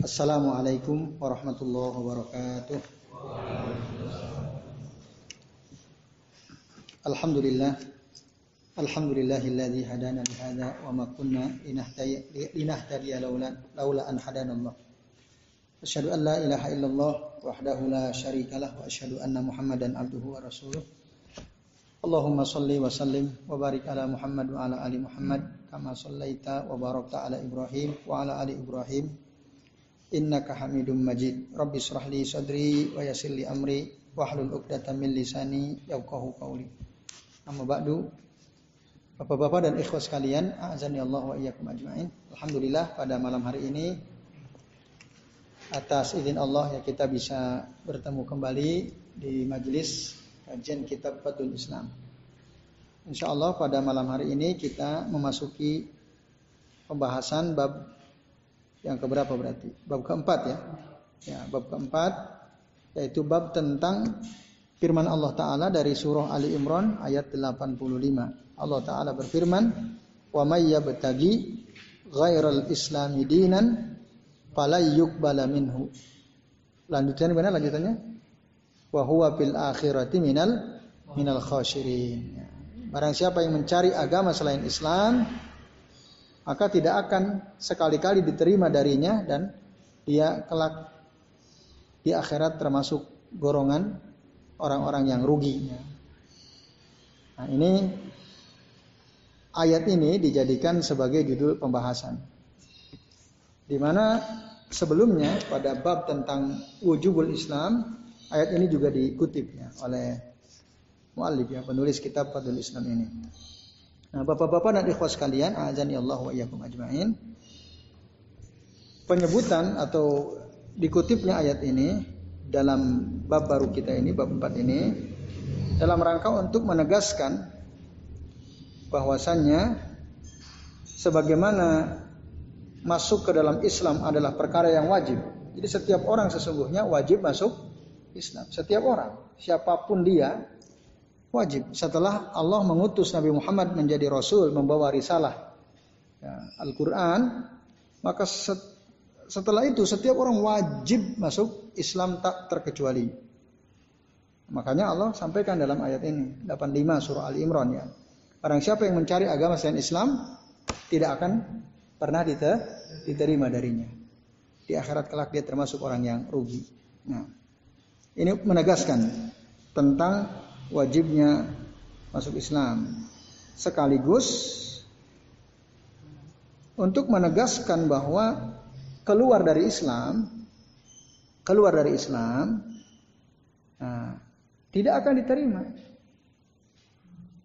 Assalamualaikum warahmatullahi wabarakatuh. Alhamdulillah. Alhamdulillahilladzi hadana li hadza wa ma kunna linahtadiya laula laula an hadana Allah. Asyhadu an la ilaha illallah wahdahu la syarikalah wa asyhadu anna Muhammadan abduhu wa rasuluh. Allahumma salli wa sallim wa barik ala Muhammad wa ala ali Muhammad kama sallaita wa barakta ala Ibrahim wa ala ali Ibrahim innaka Hamidum Majid. Rabbi israh li sadri wa yassir li amri wahlul 'uqdatam min lisani yafqahu qawli. Amma ba'du. Bapak-bapak dan ikhwas sekalian, azani Allah wa iyyakum ajmain. Alhamdulillah pada malam hari ini atas izin Allah ya kita bisa bertemu kembali di majelis kajian kitab Fathul Islam. Insya Allah pada malam hari ini kita memasuki pembahasan bab yang keberapa berarti? Bab keempat ya. Ya, bab keempat yaitu bab tentang firman Allah Ta'ala dari surah Ali Imran ayat 85. Allah Ta'ala berfirman, "Wa may yabtagi ghairal islami dinan fala yuqbala minhu. Lanjutannya mana lanjutannya? Wa huwa fil akhirati minal minal khasyirin. Barang siapa yang mencari agama selain Islam, maka tidak akan sekali-kali diterima darinya dan dia kelak di akhirat termasuk golongan orang-orang yang rugi. Nah, ini ayat ini dijadikan sebagai judul pembahasan di mana sebelumnya pada bab tentang wujubul Islam ayat ini juga dikutip ya oleh muallif ya penulis kitab Fadlul Islam ini. Nah, Bapak-bapak dan ikhwas sekalian, azani Allah wa iyyakum ajmain. Penyebutan atau dikutipnya ayat ini dalam bab baru kita ini, bab 4 ini dalam rangka untuk menegaskan bahwasannya sebagaimana masuk ke dalam Islam adalah perkara yang wajib. Jadi setiap orang sesungguhnya wajib masuk Islam. Setiap orang, siapa pun dia wajib. Setelah Allah mengutus Nabi Muhammad menjadi Rasul, membawa risalah ya, Al-Quran, maka set, setelah itu setiap orang wajib masuk Islam tak terkecuali. Makanya Allah sampaikan dalam ayat ini 85 surah Ali Imran ya. Barang siapa yang mencari agama selain Islam tidak akan pernah diterima darinya. Di akhirat kelak dia termasuk orang yang rugi. Nah, ini menegaskan tentang wajibnya masuk Islam. Sekaligus untuk menegaskan bahwa keluar dari Islam, keluar dari Islam, nah, tidak akan diterima.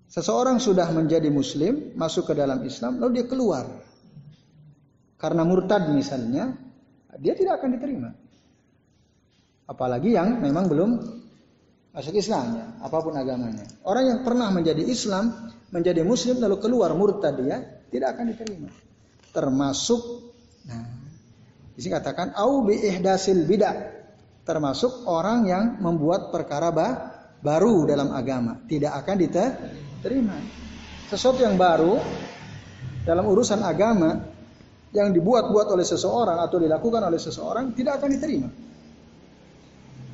Seseorang sudah menjadi Muslim, masuk ke dalam Islam, lalu dia keluar karena murtad misalnya, dia tidak akan diterima. Apalagi yang memang belum masuk Islam ya, apa pun agamanya. Orang yang pernah menjadi Islam, menjadi Muslim lalu keluar murtad dia tidak akan diterima. Termasuk, nah, di sini katakan au bi ihdasil bidah, termasuk orang yang membuat perkara bah, baru dalam agama, tidak akan diterima. Sesuatu yang baru dalam urusan agama yang dibuat-buat oleh seseorang atau dilakukan oleh seseorang tidak akan diterima.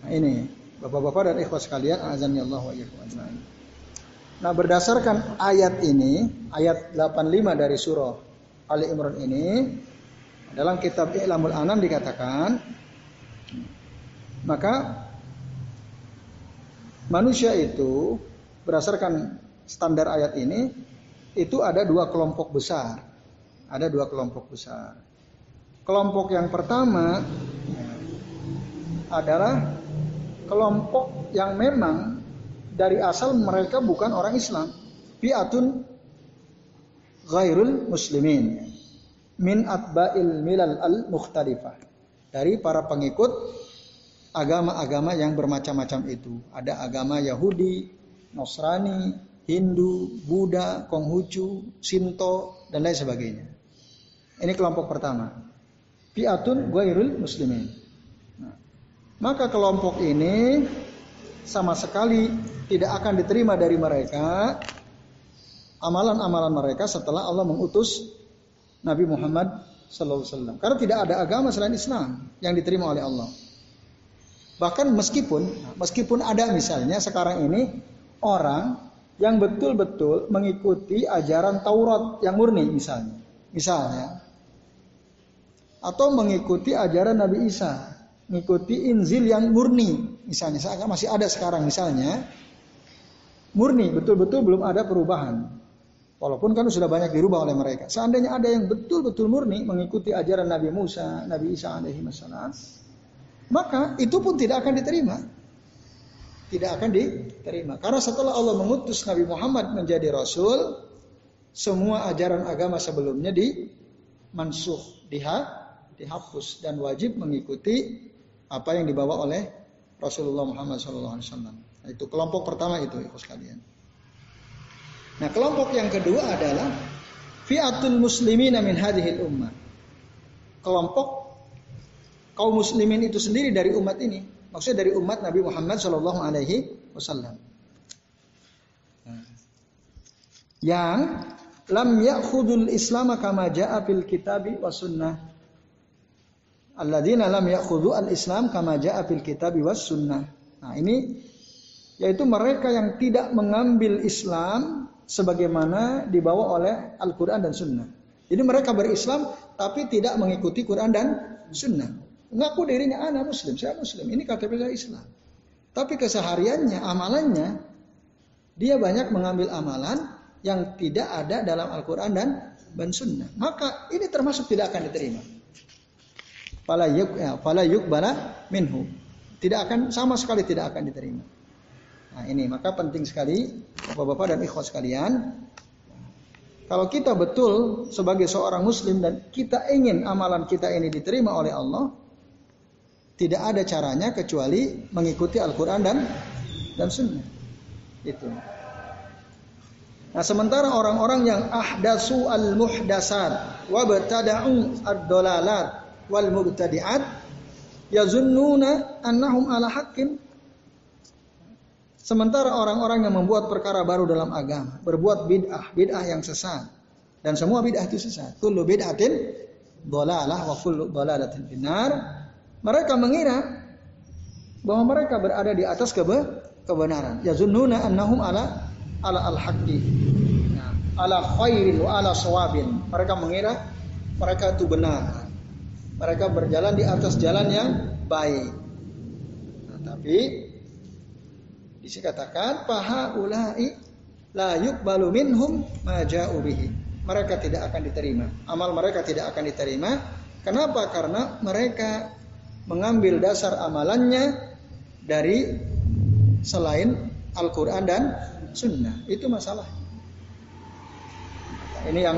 Nah, ini Bapak-bapak dan ikhwas sekalian, azan ya Allah wa. Nah, berdasarkan ayat ini, ayat 85 dari surah Ali Imran ini, dalam kitab I'lamul Anam dikatakan maka manusia itu berdasarkan standar ayat ini itu ada dua kelompok besar ada dua kelompok besar. Kelompok yang pertama adalah kelompok yang memang dari asal mereka bukan orang Islam. Fi'atun ghairul muslimin min atba'il milal al mukhtalifah dari para pengikut agama-agama yang bermacam-macam itu. Ada agama Yahudi, Nasrani, Hindu, Buddha, Konghucu, Sinto, dan lain sebagainya. Ini kelompok pertama. Fi'atun ghairul muslimin. Maka kelompok ini sama sekali tidak akan diterima dari mereka amalan-amalan mereka setelah Allah mengutus Nabi Muhammad Wasallam. Karena tidak ada agama selain Islam yang diterima oleh Allah. Bahkan meskipun meskipun ada misalnya sekarang ini orang yang betul-betul mengikuti ajaran Taurat yang murni misalnya. Misalnya atau mengikuti ajaran Nabi Isa, mengikuti Injil yang murni misalnya. Masih ada sekarang misalnya murni betul-betul belum ada perubahan. Walaupun kan sudah banyak dirubah oleh mereka. Seandainya ada yang betul-betul murni mengikuti ajaran Nabi Musa, Nabi Isa alaihi wasallam, maka itu pun tidak akan diterima. Tidak akan diterima. Karena setelah Allah mengutus Nabi Muhammad menjadi rasul, semua ajaran agama sebelumnya di mansuh, diha, dihapus dan wajib mengikuti apa yang dibawa oleh Rasulullah Muhammad SAW. Nah, itu kelompok pertama itu, ikhwas kalian. Nah, kelompok yang kedua adalah fiatul muslimin min hadhil ummah. Kelompok kaum muslimin itu sendiri dari umat ini. Maksudnya dari umat Nabi Muhammad Shallallahu Alaihi Wasallam. Yang lam ya'khudul Islam kama ja'a fil kitabi wa sunnah. Alladzina lam ya'khudhu al-Islam kama ja'a fil kitabi was sunnah. Nah, ini yaitu mereka yang tidak mengambil Islam sebagaimana dibawa oleh Al-Qur'an dan sunnah. Jadi mereka berislam tapi tidak mengikuti Quran dan sunnah. Ngaku dirinya anak muslim, saya muslim. Ini KTP saya Islam. Tapi kesehariannya, amalannya, dia banyak mengambil amalan yang tidak ada dalam Al-Quran dan dan Sunnah. Maka ini termasuk tidak akan diterima. Fala yuk, ya, fala yuk bala minhu. Tidak akan sama sekali tidak akan diterima. Nah ini maka penting sekali bapak-bapak dan ikhwas sekalian. Kalau kita betul sebagai seorang muslim dan kita ingin amalan kita ini diterima oleh Allah, tidak ada caranya kecuali mengikuti Al-Quran dan dan Sunnah. Itu. Nah sementara orang-orang yang ahdasu al-muhdasat wa batada'u ad-dolalat wal mubtadi'at yazunnuna annahum ala haqqin Sementara orang-orang yang membuat perkara baru dalam agama, berbuat bid'ah, bid'ah yang sesat. Dan semua bid'ah itu sesat. Kullu bid'atin dolalah wa kullu dolalatin binar mereka mengira bahwa mereka berada di atas kebe kebenaran. Ya zunnuna annahum ala ala al-haqqi. Ya, ala khairin wa ala sawabin. Mereka mengira mereka itu benar. Mereka berjalan di atas jalan yang baik. Nah, tapi katakan paha ulai la yuqbalu minhum ma ja'u bihi. Mereka tidak akan diterima. Amal mereka tidak akan diterima. Kenapa? Karena mereka mengambil dasar amalannya dari selain Al-Quran dan Sunnah. Itu masalah. Ini yang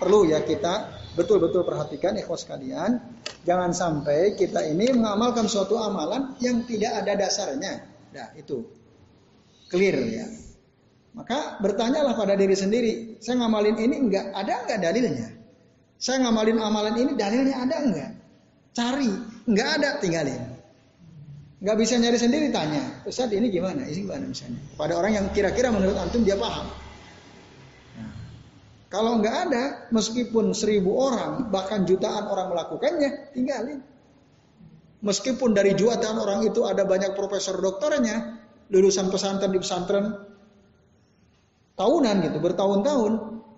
perlu ya kita betul-betul perhatikan ikhwas kalian. Jangan sampai kita ini mengamalkan suatu amalan yang tidak ada dasarnya. Nah itu clear ya. Maka bertanyalah pada diri sendiri, saya ngamalin ini enggak ada enggak dalilnya? Saya ngamalin amalan ini dalilnya ada enggak? Cari, nggak ada tinggalin. Nggak bisa nyari sendiri tanya, Ustaz ini gimana? Ini gimana misalnya? Pada orang yang kira-kira menurut antum dia paham. Kalau nggak ada, meskipun seribu orang bahkan jutaan orang melakukannya, tinggalin. Meskipun dari jutaan orang itu ada banyak profesor dokternya, lulusan pesantren di pesantren tahunan gitu, bertahun-tahun,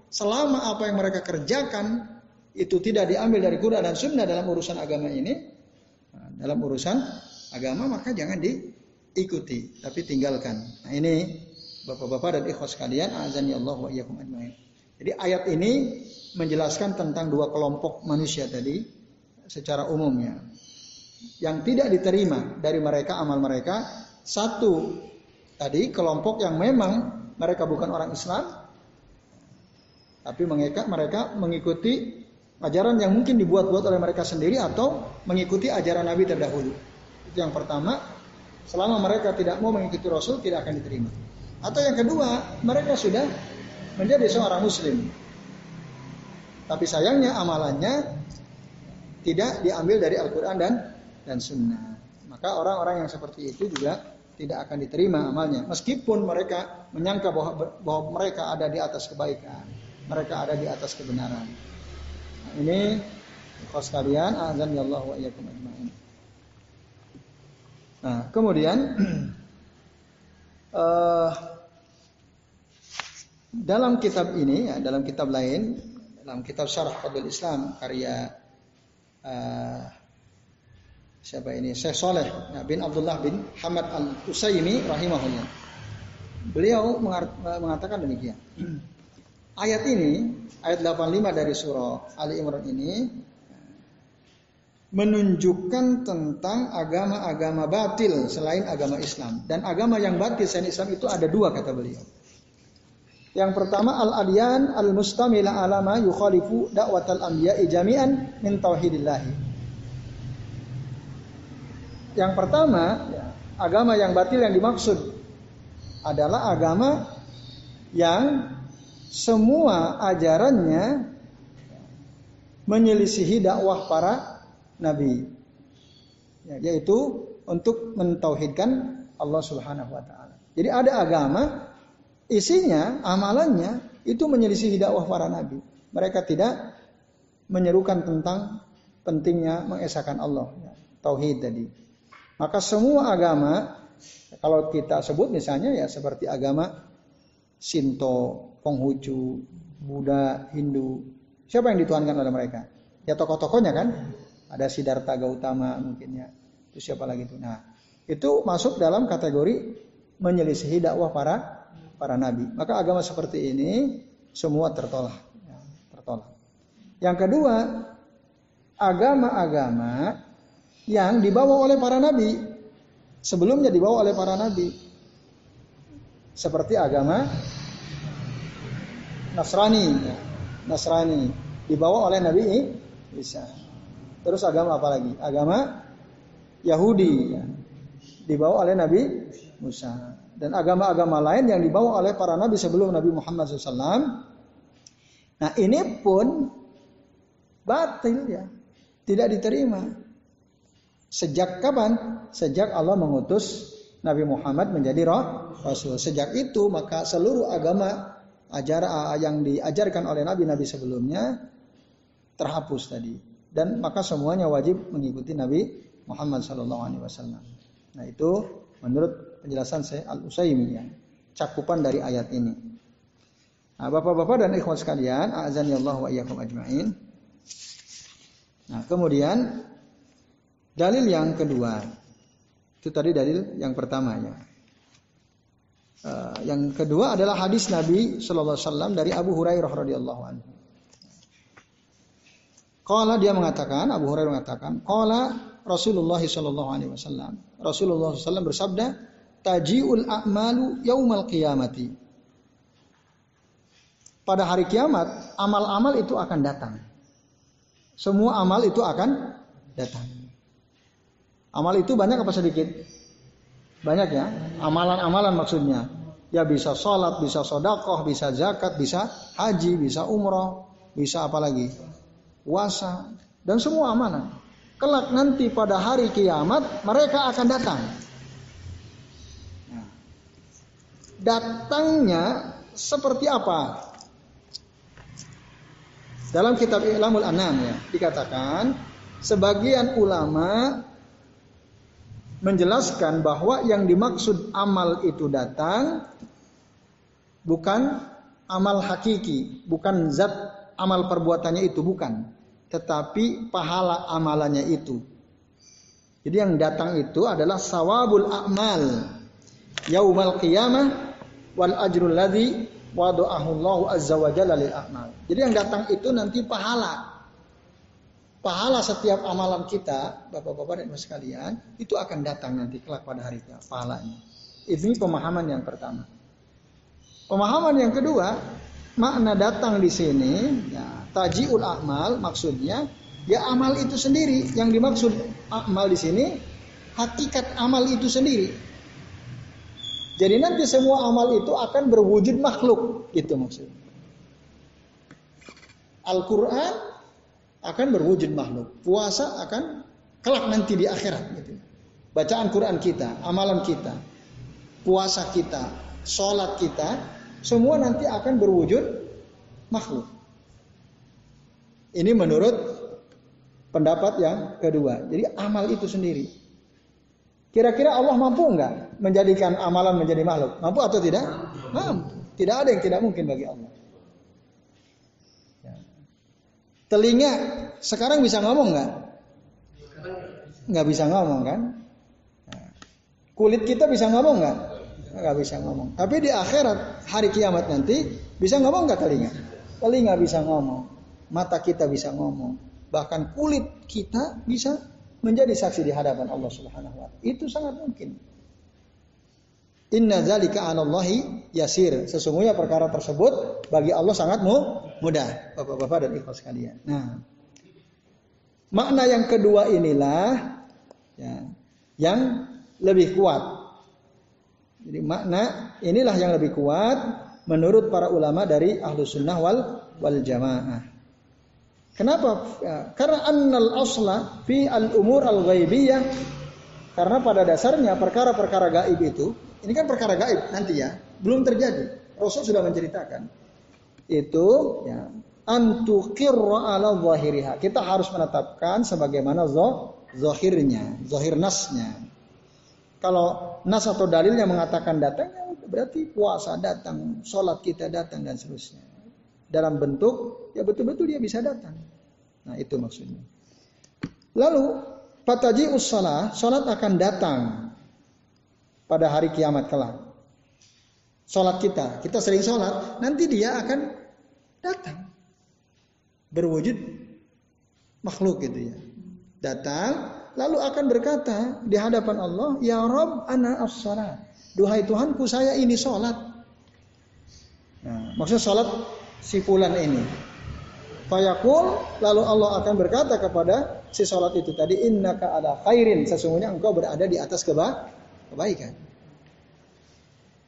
selama apa yang mereka kerjakan itu tidak diambil dari Quran dan Sunnah dalam urusan agama ini, nah, dalam urusan agama maka jangan diikuti, tapi tinggalkan. Nah ini bapak-bapak dan ikhwas sekalian, azan ya Allah wa iyyakum ajmain. Jadi ayat ini menjelaskan tentang dua kelompok manusia tadi secara umumnya. Yang tidak diterima dari mereka amal mereka satu tadi kelompok yang memang mereka bukan orang Islam tapi mereka mereka mengikuti Ajaran yang mungkin dibuat-buat oleh mereka sendiri atau mengikuti ajaran Nabi terdahulu. Itu yang pertama, selama mereka tidak mau mengikuti Rasul tidak akan diterima. Atau yang kedua, mereka sudah menjadi seorang muslim. Tapi sayangnya amalannya tidak diambil dari Al-Quran dan dan Sunnah. Maka orang-orang yang seperti itu juga tidak akan diterima amalnya. Meskipun mereka menyangka bahwa, bahwa mereka ada di atas kebaikan. Mereka ada di atas kebenaran. Ini Kau sekalian, azan ya Allah wa iyyakum ajma'in. Nah, kemudian uh, dalam kitab ini, ya, dalam kitab lain, dalam kitab Syarah Fadl Islam karya uh, siapa ini? Syekh Soleh ya, bin Abdullah bin Hamad Al Usaimi rahimahullah. Beliau mengatakan demikian. Ayat ini, ayat 85 dari surah Ali Imran ini menunjukkan tentang agama-agama batil selain agama Islam. Dan agama yang batil selain Islam itu ada dua kata beliau. Yang pertama al-adyan al-mustamila alama yukhalifu da'watal anbiya'i jami'an min tauhidillah. Yang pertama, agama yang batil yang dimaksud adalah agama yang semua ajarannya menyelisihi dakwah para nabi ya, yaitu untuk mentauhidkan Allah Subhanahu wa taala. Jadi ada agama isinya amalannya itu menyelisihi dakwah para nabi. Mereka tidak menyerukan tentang pentingnya mengesahkan Allah, ya, tauhid tadi. Maka semua agama kalau kita sebut misalnya ya seperti agama Sinto, Konghucu, Buddha, Hindu, siapa yang dituankan oleh mereka? Ya tokoh-tokohnya kan? ada Siddhartha Gautama mungkin ya. Itu siapa lagi itu? Nah, itu masuk dalam kategori menyelisihi dakwah para para nabi. Maka agama seperti ini semua tertolak, ya, tertolak. Yang kedua, agama-agama yang dibawa oleh para nabi sebelumnya dibawa oleh para nabi seperti agama Nasrani ya. Nasrani dibawa oleh Nabi Isa Terus agama apa lagi? Agama Yahudi ya. dibawa oleh Nabi Musa dan agama-agama lain yang dibawa oleh para nabi sebelum Nabi Muhammad SAW. Nah ini pun batil ya, tidak diterima. Sejak kapan? Sejak Allah mengutus Nabi Muhammad menjadi roh Rasul. Sejak itu maka seluruh agama ajar yang diajarkan oleh nabi-nabi sebelumnya terhapus tadi dan maka semuanya wajib mengikuti Nabi Muhammad Wasallam. Nah itu menurut penjelasan saya Al Usaimi ya, cakupan dari ayat ini. Nah, bapak-bapak dan ikhwan sekalian, azan Allah wa iyyakum ajmain. Nah, kemudian dalil yang kedua. Itu tadi dalil yang pertama ya. Uh, yang kedua adalah hadis Nabi Shallallahu Alaihi Wasallam dari Abu Hurairah radhiyallahu anhu. Kala dia mengatakan, Abu Hurairah mengatakan, Kala Rasulullah Shallallahu Alaihi Wasallam. Rasulullah SAW bersabda, Tajiul a'malu yaumal qiyamati. Pada hari kiamat, amal-amal itu akan datang. Semua amal itu akan datang. Amal itu banyak apa sedikit? Banyak ya. Amalan-amalan maksudnya. Ya bisa sholat, bisa sodakoh, bisa zakat, bisa haji, bisa umroh, bisa apa lagi? puasa, dan semua amanah. Kelak nanti pada hari kiamat mereka akan datang. Datangnya seperti apa? Dalam kitab Ilamul Anam ya dikatakan sebagian ulama menjelaskan bahwa yang dimaksud amal itu datang bukan amal hakiki, bukan zat amal perbuatannya itu bukan tetapi pahala amalannya itu. Jadi yang datang itu adalah sawabul a'mal yaumal qiyamah wal ajrul ladzi wada'ahu Allah azza wa jalla lil a'mal. Jadi yang datang itu nanti pahala. Pahala setiap amalan kita, Bapak-bapak dan Ibu sekalian, itu akan datang nanti kelak pada hari kiamat pahalanya. Ini pemahaman yang pertama. Pemahaman yang kedua, makna datang di sini ya, tajiul amal maksudnya ya amal itu sendiri. Yang dimaksud amal di sini hakikat amal itu sendiri. Jadi nanti semua amal itu akan berwujud makhluk, gitu maksudnya. Al-Quran akan berwujud makhluk. Puasa akan kelak nanti di akhirat. Gitu. Bacaan Quran kita, amalan kita, puasa kita, sholat kita, semua nanti akan berwujud makhluk. Ini menurut pendapat yang kedua. Jadi amal itu sendiri. Kira-kira Allah mampu enggak menjadikan amalan menjadi makhluk? Mampu atau tidak? Mampu. Tidak ada yang tidak mungkin bagi Allah. Ya. Telinga sekarang bisa ngomong nggak? Nggak bisa ngomong kan? Ya. Kulit kita bisa ngomong nggak? Nggak bisa ngomong. Tapi di akhirat hari kiamat nanti bisa ngomong nggak telinga? Telinga bisa ngomong, mata kita bisa ngomong, bahkan kulit kita bisa menjadi saksi di hadapan Allah Subhanahu wa taala. Itu sangat mungkin. Inna zalika 'alallahi yasir. Sesungguhnya perkara tersebut bagi Allah sangat mudah, Bapak-bapak dan ikhlas sekalian. Nah, makna yang kedua inilah ya, yang lebih kuat. Jadi makna inilah yang lebih kuat menurut para ulama dari ahlu sunnah wal wal jamaah. Kenapa? Ya, karena annal asla fi al umur al ghaibiyah karena pada dasarnya perkara-perkara gaib itu ini kan perkara gaib nanti ya, belum terjadi. Rasul sudah menceritakan. Itu ya, antukirra ala zahiriha. Kita harus menetapkan sebagaimana zahirnya, zahir nasnya. Kalau nas atau dalilnya mengatakan datang, ya berarti puasa datang, sholat kita datang dan seterusnya. Dalam bentuk, ya betul-betul dia bisa datang. Nah itu maksudnya. Lalu, pataji ussalah, sholat akan datang pada hari kiamat kelak. Sholat kita, kita sering sholat, nanti dia akan datang. Berwujud makhluk gitu ya. Datang, lalu akan berkata di hadapan Allah, Ya Rob, ana as -salat. Duhai Tuhanku, saya ini sholat. Nah, maksudnya sholat si fulan ini. Fayaqul lalu Allah akan berkata kepada si sholat itu tadi innaka ada khairin sesungguhnya engkau berada di atas keba kebaikan.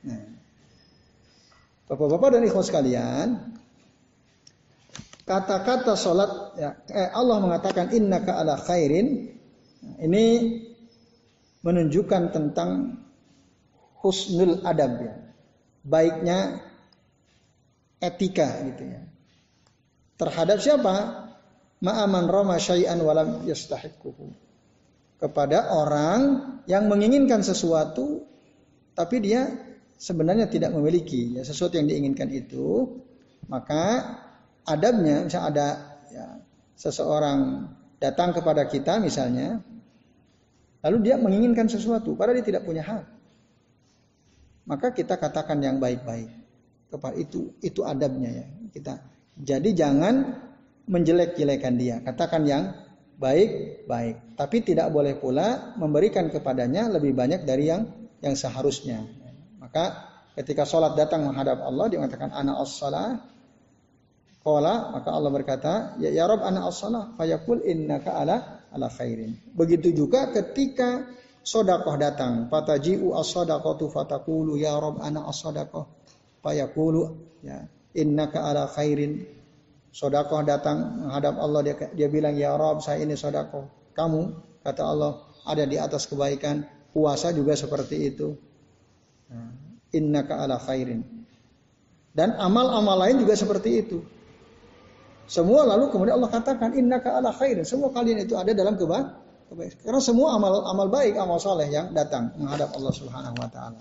Nah, Bapak-bapak dan ikhwas sekalian, kata-kata sholat ya, eh, Allah mengatakan innaka ala khairin ini menunjukkan tentang husnul adab ya. Baiknya etika gitu ya. Terhadap siapa? Ma'aman rama syai'an walam yastahiquhu. Kepada orang yang menginginkan sesuatu tapi dia sebenarnya tidak memiliki ya sesuatu yang diinginkan itu, maka adabnya misalnya ada ya, seseorang datang kepada kita misalnya, lalu dia menginginkan sesuatu, padahal dia tidak punya hak. Maka kita katakan yang baik-baik kepada itu, itu adabnya ya kita. Jadi jangan menjelek-jelekan dia, katakan yang baik-baik. Tapi tidak boleh pula memberikan kepadanya lebih banyak dari yang yang seharusnya. Maka ketika sholat datang menghadap Allah dia mengatakan anak as-salah Qala maka Allah berkata, ya ya Rabb ana as-salah fayaqul innaka ala ala khairin. Begitu juga ketika sodakoh datang, fataji'u as-sadaqatu fataqulu ya Rabb ana as-sadaqah fayaqulu ya innaka ala khairin. Sodakoh datang menghadap Allah dia, dia bilang ya Rabb saya ini sodakoh. Kamu kata Allah ada di atas kebaikan. Puasa juga seperti itu. Nah, innaka ala khairin. Dan amal-amal lain juga seperti itu. Semua lalu kemudian Allah katakan innaka ala khairin. Semua kalian itu ada dalam kebaikan. Karena semua amal amal baik, amal soleh yang datang menghadap Allah Subhanahu wa taala.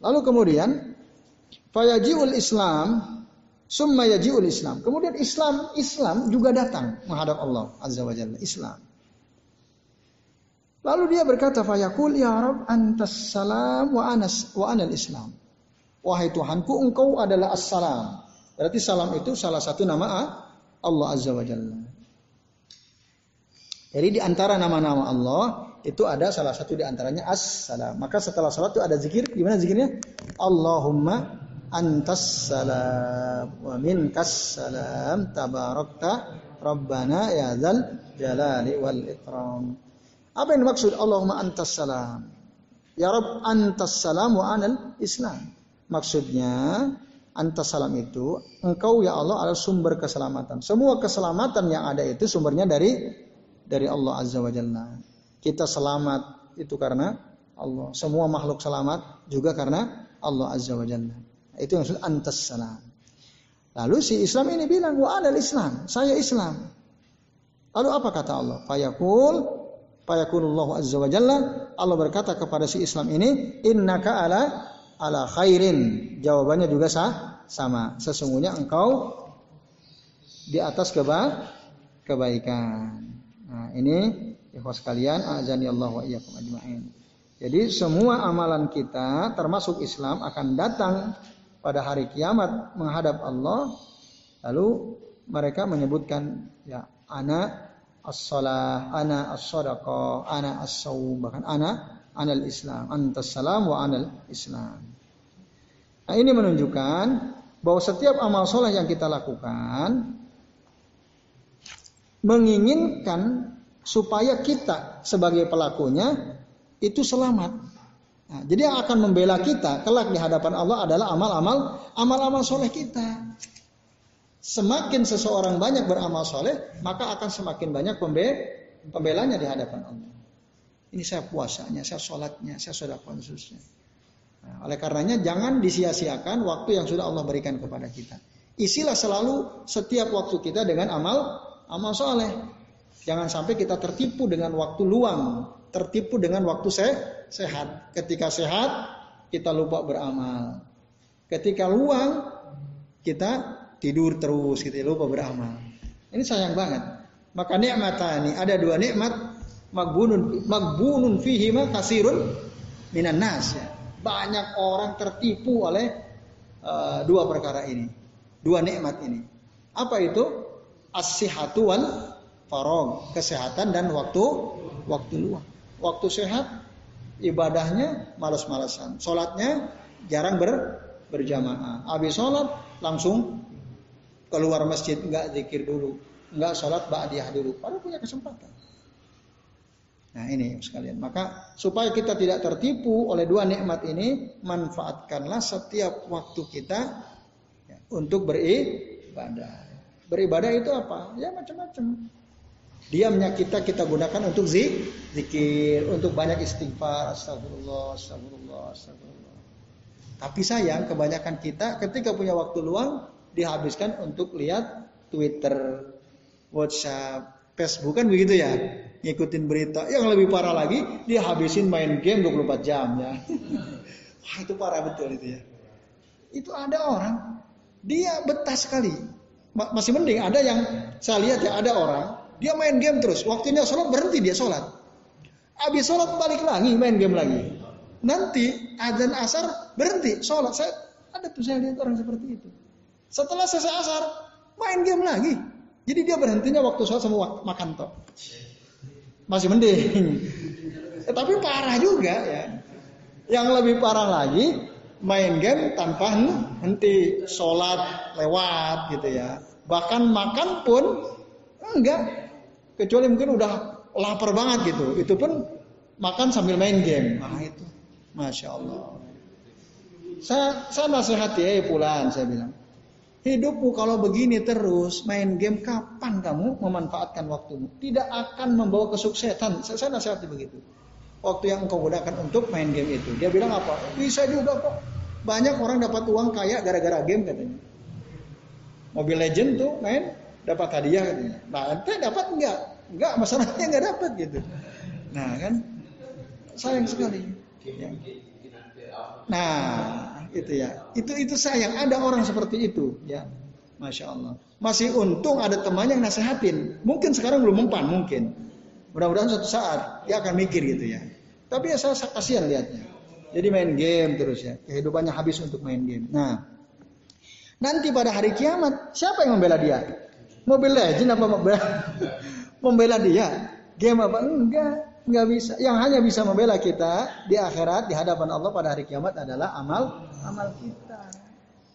Lalu kemudian fayajiul Islam summa yajiul Islam. Kemudian Islam Islam juga datang menghadap Allah Azza wa Jalla. Islam. Lalu dia berkata fayaqul ya Rabb antas salam wa anas wa anal Islam. Wahai Tuhanku engkau adalah as-salam Berarti salam itu salah satu nama Allah Azza wa Jalla. Jadi di antara nama-nama Allah itu ada salah satu di antaranya as-salam. Maka setelah salat itu ada zikir. Gimana zikirnya? Allahumma antas salam wa minkas salam tabarakta rabbana ya dzal jalali wal ikram. Apa yang dimaksud Allahumma antas salam? Ya Rabb antas salam wa anal Islam. Maksudnya antas salam itu, engkau ya Allah adalah sumber keselamatan. Semua keselamatan yang ada itu sumbernya dari dari Allah Azza wa Jalla. Kita selamat itu karena Allah. Semua makhluk selamat juga karena Allah Azza wa Jalla. Itu yang maksud antas salam. Lalu si Islam ini bilang, wa anal Islam, saya Islam. Lalu apa kata Allah? Fayaqul fayakunullahu azza wa jalla Allah berkata kepada si Islam ini innaka ala ala khairin. Jawabannya juga sah, sama. Sesungguhnya engkau di atas keba kebaikan. Nah, ini ikhwas kalian azani Allah wa iyyakum ajmain. Jadi semua amalan kita termasuk Islam akan datang pada hari kiamat menghadap Allah lalu mereka menyebutkan ya ana as-salah, ana as-sadaqah, ana as-saum, bahkan ana anal Islam, antas salam wa anal Islam. Nah, ini menunjukkan bahwa setiap amal soleh yang kita lakukan menginginkan supaya kita sebagai pelakunya itu selamat. Nah, jadi yang akan membela kita kelak di hadapan Allah adalah amal-amal amal-amal soleh kita. Semakin seseorang banyak beramal soleh, maka akan semakin banyak pembelanya di hadapan Allah. Ini saya puasanya, saya sholatnya, saya sudah khususnya. Nah, oleh karenanya jangan disia-siakan waktu yang sudah Allah berikan kepada kita. Isilah selalu setiap waktu kita dengan amal amal soleh. Jangan sampai kita tertipu dengan waktu luang, tertipu dengan waktu se sehat. Ketika sehat, kita lupa beramal. Ketika luang, kita tidur terus gitu ya, lupa beramal. Ini sayang banget. Maka nikmatani ada dua nikmat magbunun magbunun fihi ma kasirun minan nas ya. Banyak orang tertipu oleh uh, dua perkara ini. Dua nikmat ini. Apa itu? As-sihhatu wal farog, kesehatan dan waktu waktu luang. Waktu sehat ibadahnya malas-malasan. Salatnya jarang ber, berjamaah. Habis sholat langsung keluar masjid nggak zikir dulu, nggak sholat ba'diyah dulu, baru punya kesempatan. Nah ini sekalian. Maka supaya kita tidak tertipu oleh dua nikmat ini, manfaatkanlah setiap waktu kita untuk beribadah. Beribadah itu apa? Ya macam-macam. Diamnya kita kita gunakan untuk zik, zikir, untuk banyak istighfar, astagfirullah, astagfirullah, astagfirullah. Tapi sayang kebanyakan kita ketika punya waktu luang dihabiskan untuk lihat Twitter, WhatsApp, Facebook kan begitu ya. Ngikutin berita. Yang lebih parah lagi, dia habisin main game 24 jam ya. Wah itu parah betul itu ya. Itu ada orang, dia betah sekali. Masih mending ada yang saya lihat ya ada orang, dia main game terus. Waktunya sholat berhenti dia sholat. Habis sholat balik lagi main game lagi. Nanti azan asar berhenti sholat. Saya ada tuh saya lihat orang seperti itu. Setelah selesai asar, main game lagi. Jadi dia berhentinya waktu sholat sama makan toh. Masih mending. Tapi parah juga ya. Yang lebih parah lagi, main game tanpa henti sholat lewat gitu ya. Bahkan makan pun enggak. Kecuali mungkin udah lapar banget gitu. Itu pun makan sambil main game. Nah itu, masya Allah. Saya saya nasihati ya pulang saya bilang Hidupmu kalau begini terus main game kapan kamu memanfaatkan waktumu? Tidak akan membawa kesuksesan. Saya, saya nasihati begitu. Waktu yang engkau gunakan untuk main game itu. Dia bilang apa? Bisa juga kok. Banyak orang dapat uang kaya gara-gara game katanya. Mobil Legend tuh main dapat hadiah katanya. Nah, ente dapat enggak? Enggak, masalahnya enggak dapat gitu. Nah, kan sayang sekali. Ya. Nah, itu ya. Itu itu sayang ada orang seperti itu ya. Masya Allah. Masih untung ada teman yang nasehatin. Mungkin sekarang belum mempan mungkin. Mudah-mudahan suatu saat dia akan mikir gitu ya. Tapi ya saya, kasihan lihatnya. Jadi main game terus ya. Kehidupannya habis untuk main game. Nah, nanti pada hari kiamat siapa yang membela dia? Mobil legend apa membela, membela dia? Game apa? Enggak nggak bisa. Yang hanya bisa membela kita di akhirat di hadapan Allah pada hari kiamat adalah amal amal kita,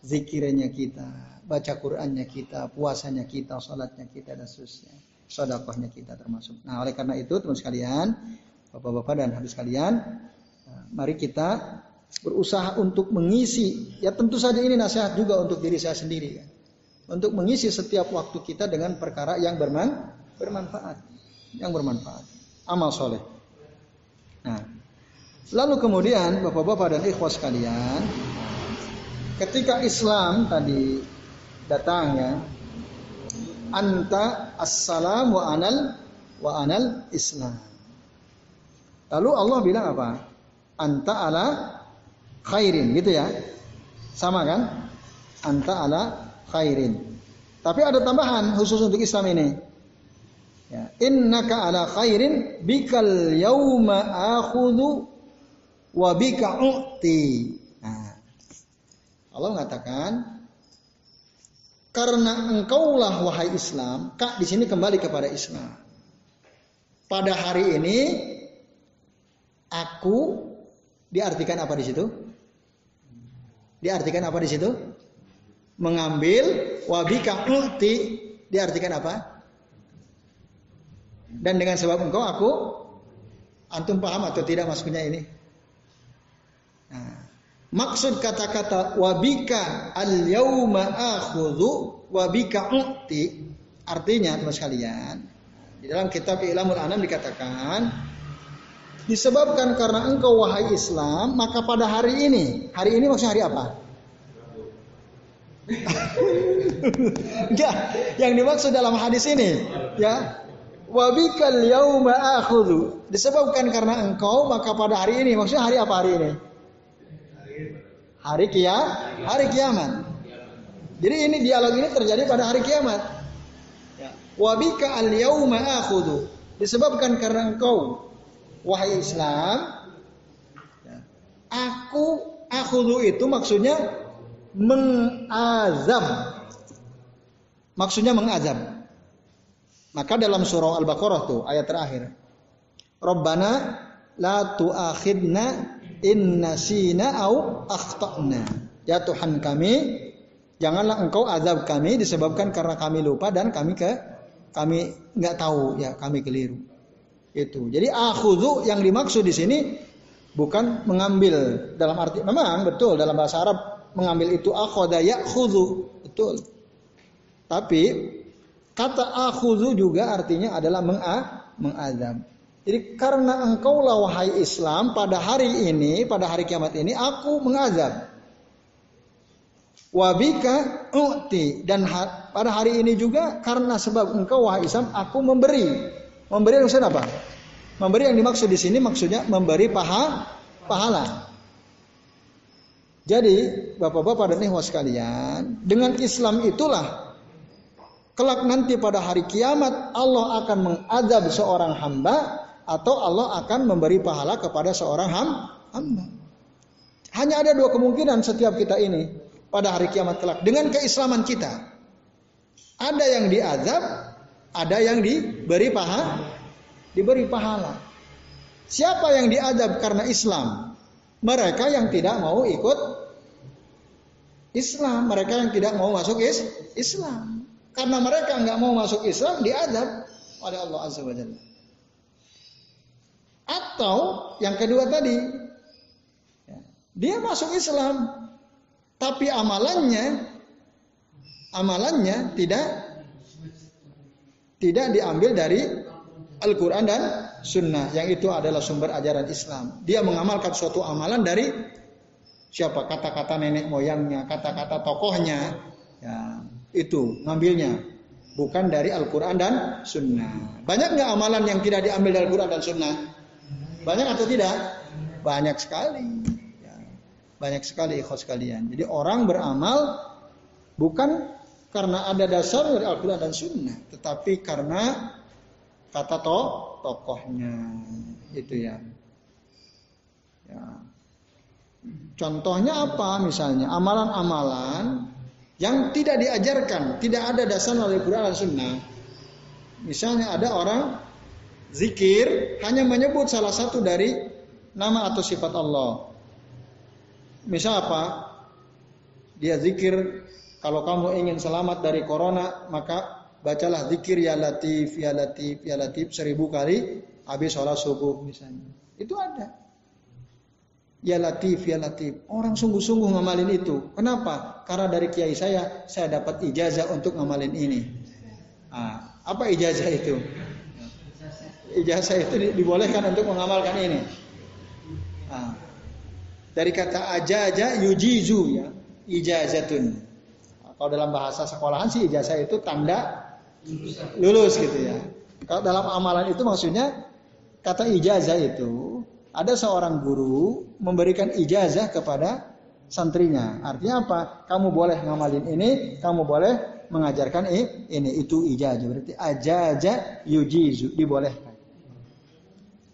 zikirnya kita, baca Qurannya kita, puasanya kita, salatnya kita dan seterusnya, sodakohnya kita termasuk. Nah oleh karena itu teman sekalian, bapak-bapak dan habis sekalian, eh, mari kita berusaha untuk mengisi. Ya tentu saja ini nasihat juga untuk diri saya sendiri ya. Untuk mengisi setiap waktu kita dengan perkara yang berman, bermanfaat, yang bermanfaat amal soleh. Nah, lalu kemudian bapak-bapak dan ikhwas sekalian, ketika Islam tadi datang ya, anta assalam wa anal wa anal Islam. Lalu Allah bilang apa? Anta ala khairin gitu ya. Sama kan? Anta ala khairin. Tapi ada tambahan khusus untuk Islam ini. Ya. Innaka ala khairin bikal yauma akhudhu wa bika u'ti. Nah, Allah mengatakan karena engkaulah wahai Islam, kak di sini kembali kepada Islam. Pada hari ini aku diartikan apa di situ? Diartikan apa di situ? Mengambil wabika u'ti diartikan apa? Dan dengan sebab engkau aku antum paham atau tidak maksudnya ini? Nah, maksud kata-kata wabika al yauma akhudhu wabika u'ti artinya teman sekalian di dalam kitab Ilamul Anam dikatakan disebabkan karena engkau wahai Islam maka pada hari ini hari ini maksudnya hari apa? ya, yang dimaksud dalam hadis ini ya Wabikal yauma akhudhu. Disebabkan karena engkau maka pada hari ini maksudnya hari apa hari ini? Hari kia, hari kiamat. Jadi ini dialog ini terjadi pada hari kiamat. Ya. Wabika al yauma akhudhu. Disebabkan karena engkau wahai Islam ya. aku akhudhu itu maksudnya mengazam. Maksudnya mengazam. Maka dalam surah Al-Baqarah tuh ayat terakhir. Rabbana la tu'akhidna in nasina au akhtana. Ya Tuhan kami, janganlah engkau azab kami disebabkan karena kami lupa dan kami ke kami nggak tahu ya kami keliru. Itu. Jadi akhudhu yang dimaksud di sini bukan mengambil dalam arti memang betul dalam bahasa Arab mengambil itu akhoda ya'khudhu betul. Tapi Kata akhudhu juga artinya adalah menga, mengazab. Jadi karena engkau lah wahai Islam pada hari ini, pada hari kiamat ini aku mengazab. Wabika u'ti dan ha, pada hari ini juga karena sebab engkau wahai Islam aku memberi. Memberi maksudnya apa? Memberi yang dimaksud di sini maksudnya memberi paha pahala. Jadi bapak-bapak dan ikhwas sekalian, dengan Islam itulah kelak nanti pada hari kiamat Allah akan mengadab seorang hamba atau Allah akan memberi pahala kepada seorang hamba. Hanya ada dua kemungkinan setiap kita ini pada hari kiamat kelak dengan keislaman kita. Ada yang diazab, ada yang diberi pahala, diberi pahala. Siapa yang diadab karena Islam? Mereka yang tidak mau ikut Islam, mereka yang tidak mau masuk Islam. Karena mereka nggak mau masuk Islam, diadab oleh Allah Azza wa Jalla. Atau yang kedua tadi, ya, dia masuk Islam, tapi amalannya, amalannya tidak tidak diambil dari Al-Quran dan Sunnah, yang itu adalah sumber ajaran Islam. Dia mengamalkan suatu amalan dari siapa? Kata-kata nenek moyangnya, kata-kata tokohnya, ya, itu ngambilnya bukan dari Al-Quran dan Sunnah. Banyak nggak amalan yang tidak diambil dari Al-Quran dan Sunnah? Banyak atau tidak? Banyak sekali. Ya. Banyak sekali ikhlas sekalian. Jadi orang beramal bukan karena ada dasar dari Al-Quran dan Sunnah, tetapi karena kata to tokohnya itu ya. ya. Contohnya apa misalnya? Amalan-amalan yang tidak diajarkan, tidak ada dasar dari Quran dan Sunnah. Misalnya ada orang zikir hanya menyebut salah satu dari nama atau sifat Allah. Misal apa? Dia zikir kalau kamu ingin selamat dari corona maka bacalah zikir ya latif ya latif ya latif seribu kali habis sholat subuh misalnya. Itu ada. Ya Latif, ya Latif. Orang sungguh-sungguh ngamalin itu. Kenapa? Karena dari kiai saya, saya dapat ijazah untuk ngamalin ini. Nah, apa ijazah itu? Ijazah itu dibolehkan untuk mengamalkan ini. Nah, dari kata aja-aja yujizu ya, ijazatun. Kalau dalam bahasa sekolahan sih ijazah itu tanda lulus gitu ya. Kalau dalam amalan itu maksudnya kata ijazah itu ada seorang guru memberikan ijazah kepada santrinya. Artinya apa? Kamu boleh ngamalin ini, kamu boleh mengajarkan ini. Itu ijazah. Berarti ajaja yujizu dibolehkan.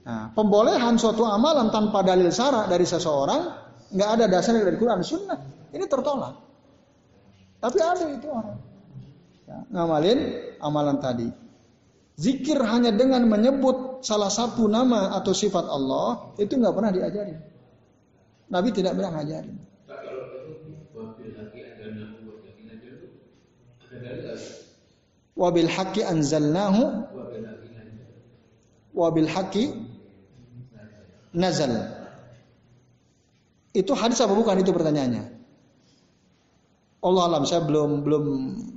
Nah, pembolehan suatu amalan tanpa dalil syarat dari seseorang nggak ada dasarnya dari Quran Sunnah. Ini tertolak. Tapi ada itu orang. Ya, ngamalin amalan tadi. Zikir hanya dengan menyebut salah satu nama atau sifat Allah itu nggak pernah diajari. Nabi tidak pernah ngajarin. Wabil haki anzalnahu wabil haki nazal. Itu hadis apa bukan itu pertanyaannya? Allah alam saya belum belum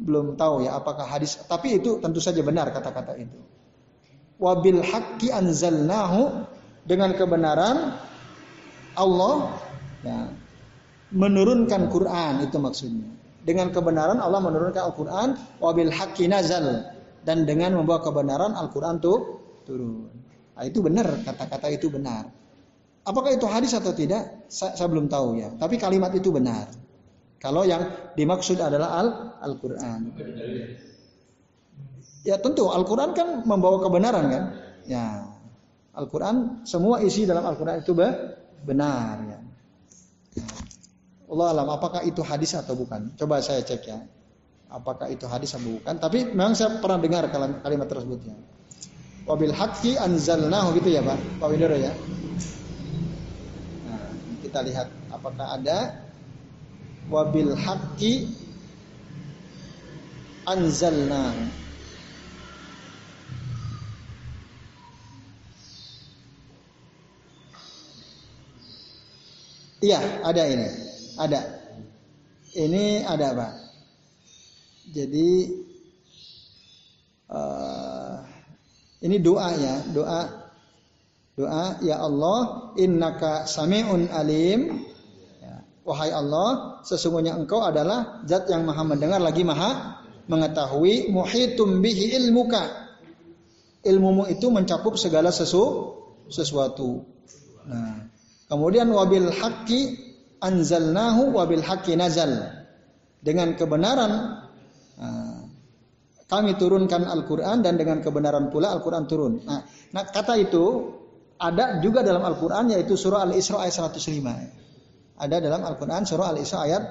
belum tahu ya apakah hadis tapi itu tentu saja benar kata-kata itu. Wabil haqqi anzalnahu dengan kebenaran Allah ya, menurunkan Quran itu maksudnya. Dengan kebenaran Allah menurunkan Al-Qur'an wabil haqqi nazal dan dengan membawa kebenaran Al-Qur'an tuh turun. Nah, itu benar kata-kata itu benar. Apakah itu hadis atau tidak? Saya, saya belum tahu ya. Tapi kalimat itu benar. Kalau yang dimaksud adalah Al Al-Qur'an. Ya tentu Al-Qur'an kan membawa kebenaran kan? Ya. Al-Qur'an semua isi dalam Al-Qur'an itu benar ya. Allah alam apakah itu hadis atau bukan? Coba saya cek ya. Apakah itu hadis atau bukan? Tapi memang saya pernah dengar kalimat tersebutnya. Wabil haqqi anzalnahu gitu ya Pak. Pak Widoro ya. Nah, kita lihat apakah ada wabil haqqi anzalna Iya, ada ini. Ada. Ini ada, Pak. Jadi uh, ini doa ya, doa doa ya Allah innaka samiun alim Wahai Allah, sesungguhnya engkau adalah zat yang maha mendengar lagi maha mengetahui muhitum bihi ilmuka. Ilmumu itu mencakup segala sesu, sesuatu. Nah, kemudian wabil haqqi anzalnahu wabil haqqi nazal. Dengan kebenaran nah, kami turunkan Al-Quran dan dengan kebenaran pula Al-Quran turun. Nah, nah, kata itu ada juga dalam Al-Quran yaitu surah Al-Isra ayat 105 ada dalam Al-Quran surah Al-Isra ayat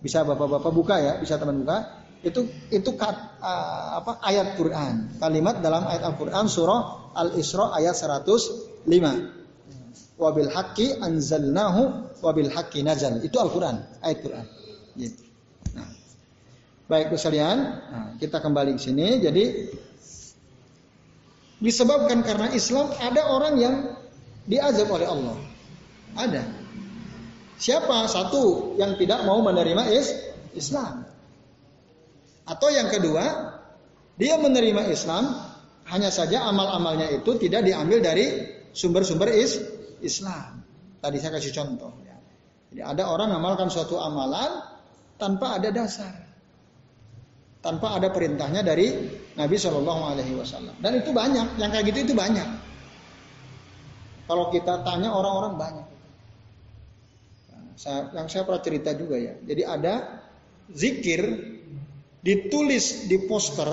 bisa bapak-bapak buka ya, bisa teman buka. Itu itu kat, uh, apa ayat Quran. Kalimat dalam ayat Al-Quran surah Al-Isra ayat 105. Wabil haqqi anzalnahu wabil haqqi nazal. Itu Al-Quran, ayat Quran. Gitu. Nah. Baik sekalian, nah, kita kembali ke sini. Jadi disebabkan karena Islam ada orang yang diazab oleh Allah. Ada. Siapa satu yang tidak mau menerima is Islam? Atau yang kedua, dia menerima Islam hanya saja amal-amalnya itu tidak diambil dari sumber-sumber is Islam. Tadi saya kasih contoh. Ya. Jadi ada orang mengamalkan suatu amalan tanpa ada dasar, tanpa ada perintahnya dari Nabi Shallallahu Alaihi Wasallam. Dan itu banyak, yang kayak gitu itu banyak. Kalau kita tanya orang-orang banyak yang saya pernah cerita juga ya. Jadi ada zikir ditulis di poster,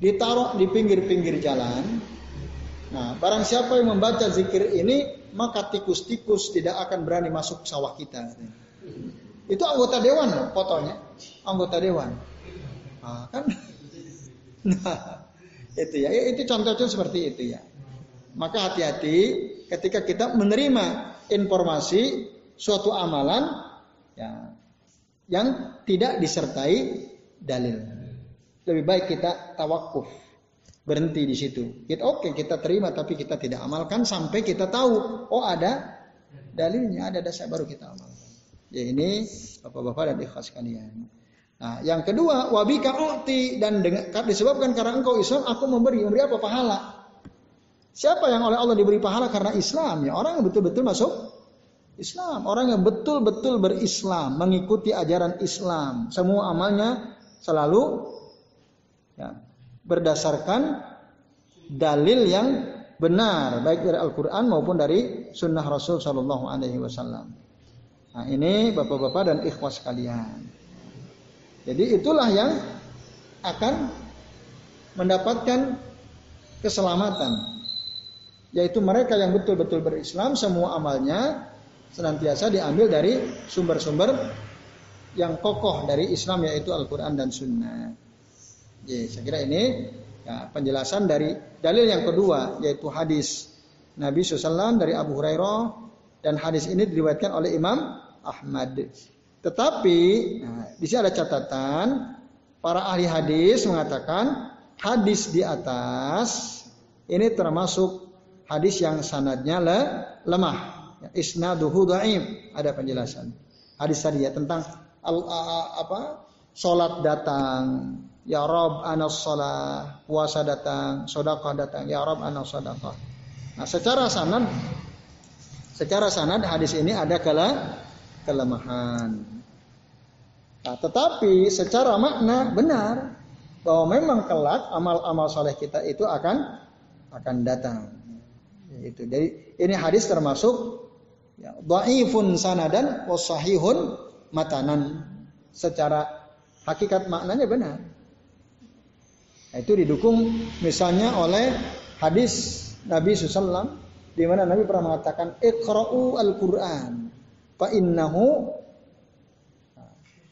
ditaruh di pinggir-pinggir jalan. Nah, barang siapa yang membaca zikir ini, maka tikus-tikus tidak akan berani masuk sawah kita. Itu anggota dewan loh, fotonya. Anggota dewan. Nah, kan? Nah, itu ya. Itu contohnya seperti itu ya. Maka hati-hati ketika kita menerima informasi suatu amalan ya, yang tidak disertai dalil. Lebih baik kita tawakuf, berhenti di situ. Kita oke okay, kita terima tapi kita tidak amalkan sampai kita tahu oh ada dalilnya, ada dasar baru kita amalkan. Ya ini bapak-bapak dan ikhlas kalian. Nah, yang kedua, wabika uti dan dengan, disebabkan karena engkau Islam, aku memberi, memberi apa pahala. Siapa yang oleh Allah diberi pahala karena Islam? Ya orang yang betul-betul masuk Islam. Orang yang betul-betul berislam, mengikuti ajaran Islam. Semua amalnya selalu ya, berdasarkan dalil yang benar baik dari Al-Qur'an maupun dari sunnah Rasul Shallallahu alaihi wasallam. Nah, ini Bapak-bapak dan ikhwas sekalian. Jadi itulah yang akan mendapatkan keselamatan. Yaitu mereka yang betul-betul berislam semua amalnya senantiasa diambil dari sumber-sumber yang kokoh dari Islam yaitu Al-Quran dan Sunnah. Jadi saya kira ini ya, penjelasan dari dalil yang kedua yaitu hadis Nabi SAW dari Abu Hurairah dan hadis ini diriwayatkan oleh Imam Ahmad. Tetapi nah, di sini ada catatan para ahli hadis mengatakan hadis di atas ini termasuk hadis yang sanadnya le, lemah. Ya, isnaduhu dhaif. Ada penjelasan. Hadis tadi ya tentang al, apa? Salat datang, ya Rob anas salat, puasa datang, sedekah datang, ya Rob anas sedekah. Nah, secara sanad secara sanad hadis ini ada kala kelemahan. Nah, tetapi secara makna benar bahwa memang kelak amal-amal soleh kita itu akan akan datang. Itu. Jadi ini hadis termasuk ya, dhaifun sanadan wasahihun matanan. Secara hakikat maknanya benar. Nah, itu didukung misalnya oleh hadis Nabi SAW di mana Nabi pernah mengatakan iqra'u al-Qur'an Fa innahu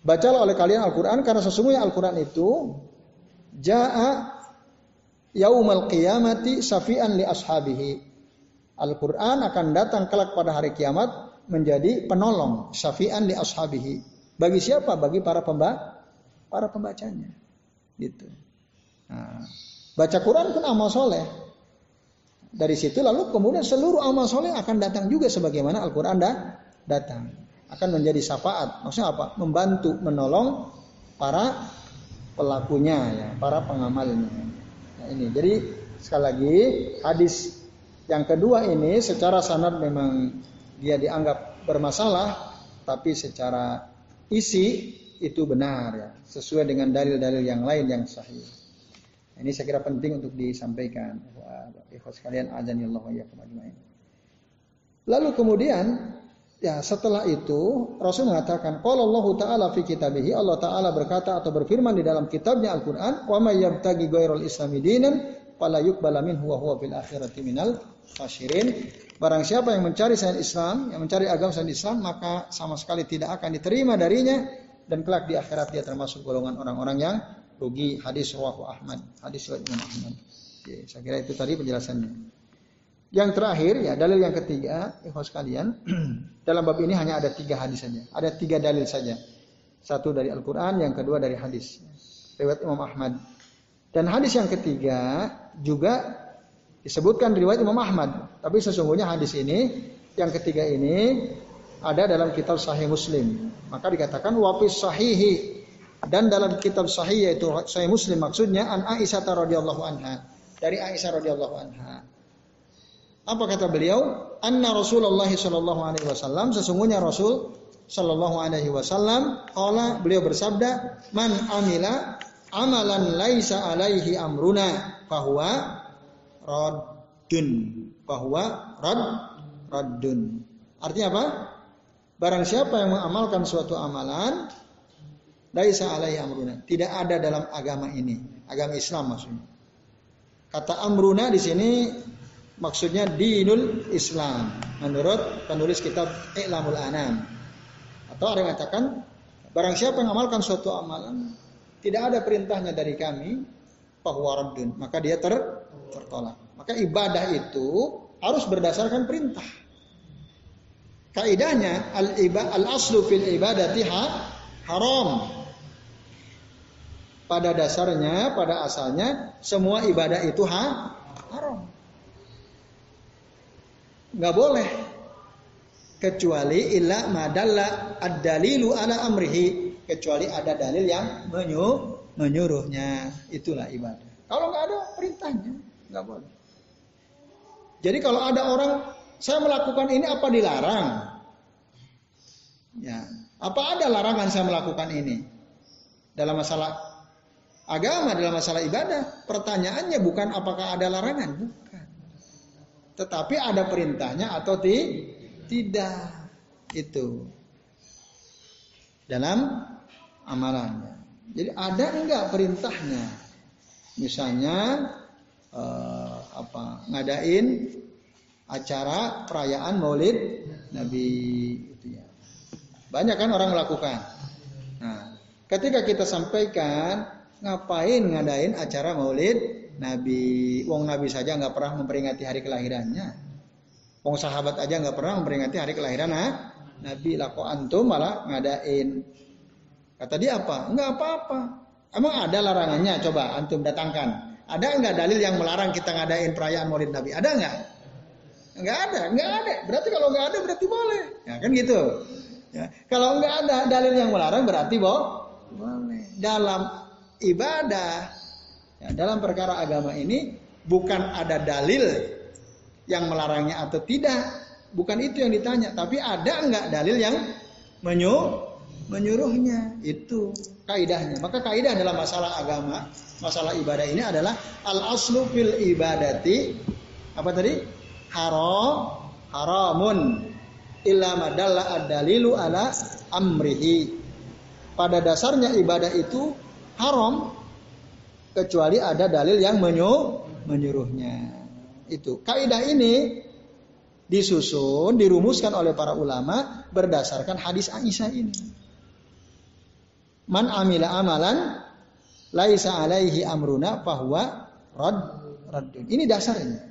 Bacalah oleh kalian Al-Quran karena sesungguhnya Al-Quran itu Ja'a yaumal qiyamati safi'an li ashabihi. Al-Quran akan datang kelak pada hari kiamat menjadi penolong safi'an li ashabihi. Bagi siapa? Bagi para pemba para pembacanya. Gitu. Nah, baca Quran pun amal soleh. Dari situ lalu kemudian seluruh amal soleh akan datang juga sebagaimana Al-Quran datang akan menjadi syafaat. Maksudnya apa? Membantu, menolong para pelakunya ya, para pengamalnya. Nah, ini. Jadi sekali lagi hadis yang kedua ini secara sanad memang dia dianggap bermasalah, tapi secara isi itu benar ya, sesuai dengan dalil-dalil yang lain yang sahih. Ini saya kira penting untuk disampaikan. Ikhwas sekalian azanillahu wa Lalu kemudian Ya, setelah itu Rasul mengatakan, "Qala Allah Ta'ala fi kitabihi, Allah Ta'ala berkata atau berfirman di dalam kitabnya Al-Qur'an, "Wa may yabtaghi ghairal islami dinan fala yuqbala minhu wa huwa fil akhirati minal khasirin." Barang siapa yang mencari selain Islam, yang mencari agama selain Islam, maka sama sekali tidak akan diterima darinya dan kelak di akhirat dia termasuk golongan orang-orang yang rugi. Hadis rawahu Ahmad, hadis riwayat Imam Ahmad. Oke, saya kira itu tadi penjelasannya. Yang terakhir ya dalil yang ketiga, ikhwas kalian, dalam bab ini hanya ada tiga hadis saja. Ada tiga dalil saja. Satu dari Al-Quran, yang kedua dari hadis. Riwayat Imam Ahmad. Dan hadis yang ketiga juga disebutkan riwayat Imam Ahmad. Tapi sesungguhnya hadis ini, yang ketiga ini ada dalam kitab Sahih Muslim. Maka dikatakan wafis sahihi dan dalam kitab Sahih yaitu Sahih Muslim maksudnya an Aisyah radhiyallahu anha dari Aisyah radhiyallahu anha apa kata beliau? Anna Rasulullah sallallahu alaihi wasallam sesungguhnya Rasul sallallahu alaihi wasallam qala beliau bersabda man amila amalan laisa alaihi amruna bahwa raddun bahwa rad raddun artinya apa? Barang siapa yang mengamalkan suatu amalan laisa alaihi amruna. Tidak ada dalam agama ini. Agama Islam maksudnya. Kata amruna di sini maksudnya dinul Islam. Menurut penulis kitab I'lamul Anam. Atau ada yang mengatakan barang siapa yang mengamalkan suatu amalan tidak ada perintahnya dari kami bahwa maka dia ter, tertolak. Maka ibadah itu harus berdasarkan perintah. Kaidahnya al iba al aslu fil ibadati ha, haram. Pada dasarnya, pada asalnya semua ibadah itu ha, haram nggak boleh kecuali illa madalla ad-dalilu ala amrihi kecuali ada dalil yang menyuruh menyuruhnya itulah ibadah kalau nggak ada perintahnya nggak boleh jadi kalau ada orang saya melakukan ini apa dilarang ya apa ada larangan saya melakukan ini dalam masalah agama dalam masalah ibadah. Pertanyaannya bukan apakah ada larangan, bukan. Tetapi ada perintahnya atau ti tidak. Itu dalam amalannya. Jadi ada enggak perintahnya? Misalnya eh, apa ngadain acara perayaan Maulid Nabi itu ya. Banyak kan orang melakukan. Nah, ketika kita sampaikan ngapain ngadain acara Maulid Nabi, wong Nabi saja nggak pernah memperingati hari kelahirannya. Wong sahabat aja nggak pernah memperingati hari kelahiran nah, Nabi. Lako antum malah ngadain. Kata dia apa? Enggak apa-apa. Emang ada larangannya? Coba antum datangkan. Ada enggak dalil yang melarang kita ngadain perayaan Maulid Nabi? Ada enggak? Enggak ada, enggak ada. Berarti kalau enggak ada berarti boleh. Ya kan gitu. Ya. Kalau enggak ada dalil yang melarang berarti boh, boleh. Dalam ibadah, ya, dalam perkara agama ini bukan ada dalil yang melarangnya atau tidak. Bukan itu yang ditanya, tapi ada enggak dalil yang menyuruh menyuruhnya itu kaidahnya. Maka kaidah dalam masalah agama, masalah ibadah ini adalah al aslu fil ibadati apa tadi? haram haramun illa madalla ad-dalilu ala amrihi. Pada dasarnya ibadah itu haram kecuali ada dalil yang menyuruh, menyuruhnya. Itu kaidah ini disusun, dirumuskan oleh para ulama berdasarkan hadis Aisyah ini. Man amila amalan laisa alaihi amruna bahwa rad raddun. Ini dasarnya.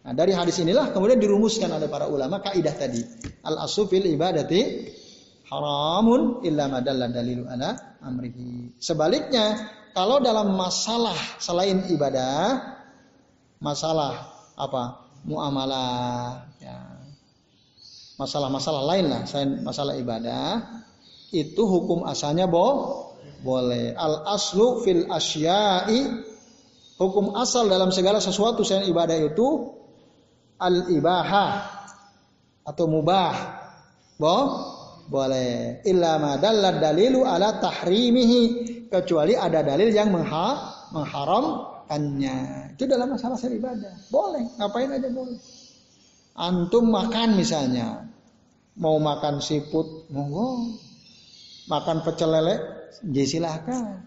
Nah, dari hadis inilah kemudian dirumuskan oleh para ulama kaidah tadi. Al asufil ibadati haramun illa madalla dalilu ala amrihi. Sebaliknya, kalau dalam masalah selain ibadah, masalah apa? muamalah ya. Masalah-masalah lain lah selain masalah ibadah, itu hukum asalnya bo boleh. Al aslu fil asya'i hukum asal dalam segala sesuatu selain ibadah itu al-ibahah atau mubah. Boh? Boleh. Illa dalilu ala tahrimihi. Kecuali ada dalil yang mengha mengharamkannya. Itu dalam masalah ibadah. Boleh. Ngapain aja boleh. Antum makan misalnya. Mau makan siput, monggo. Makan pecel lele, ya silahkan.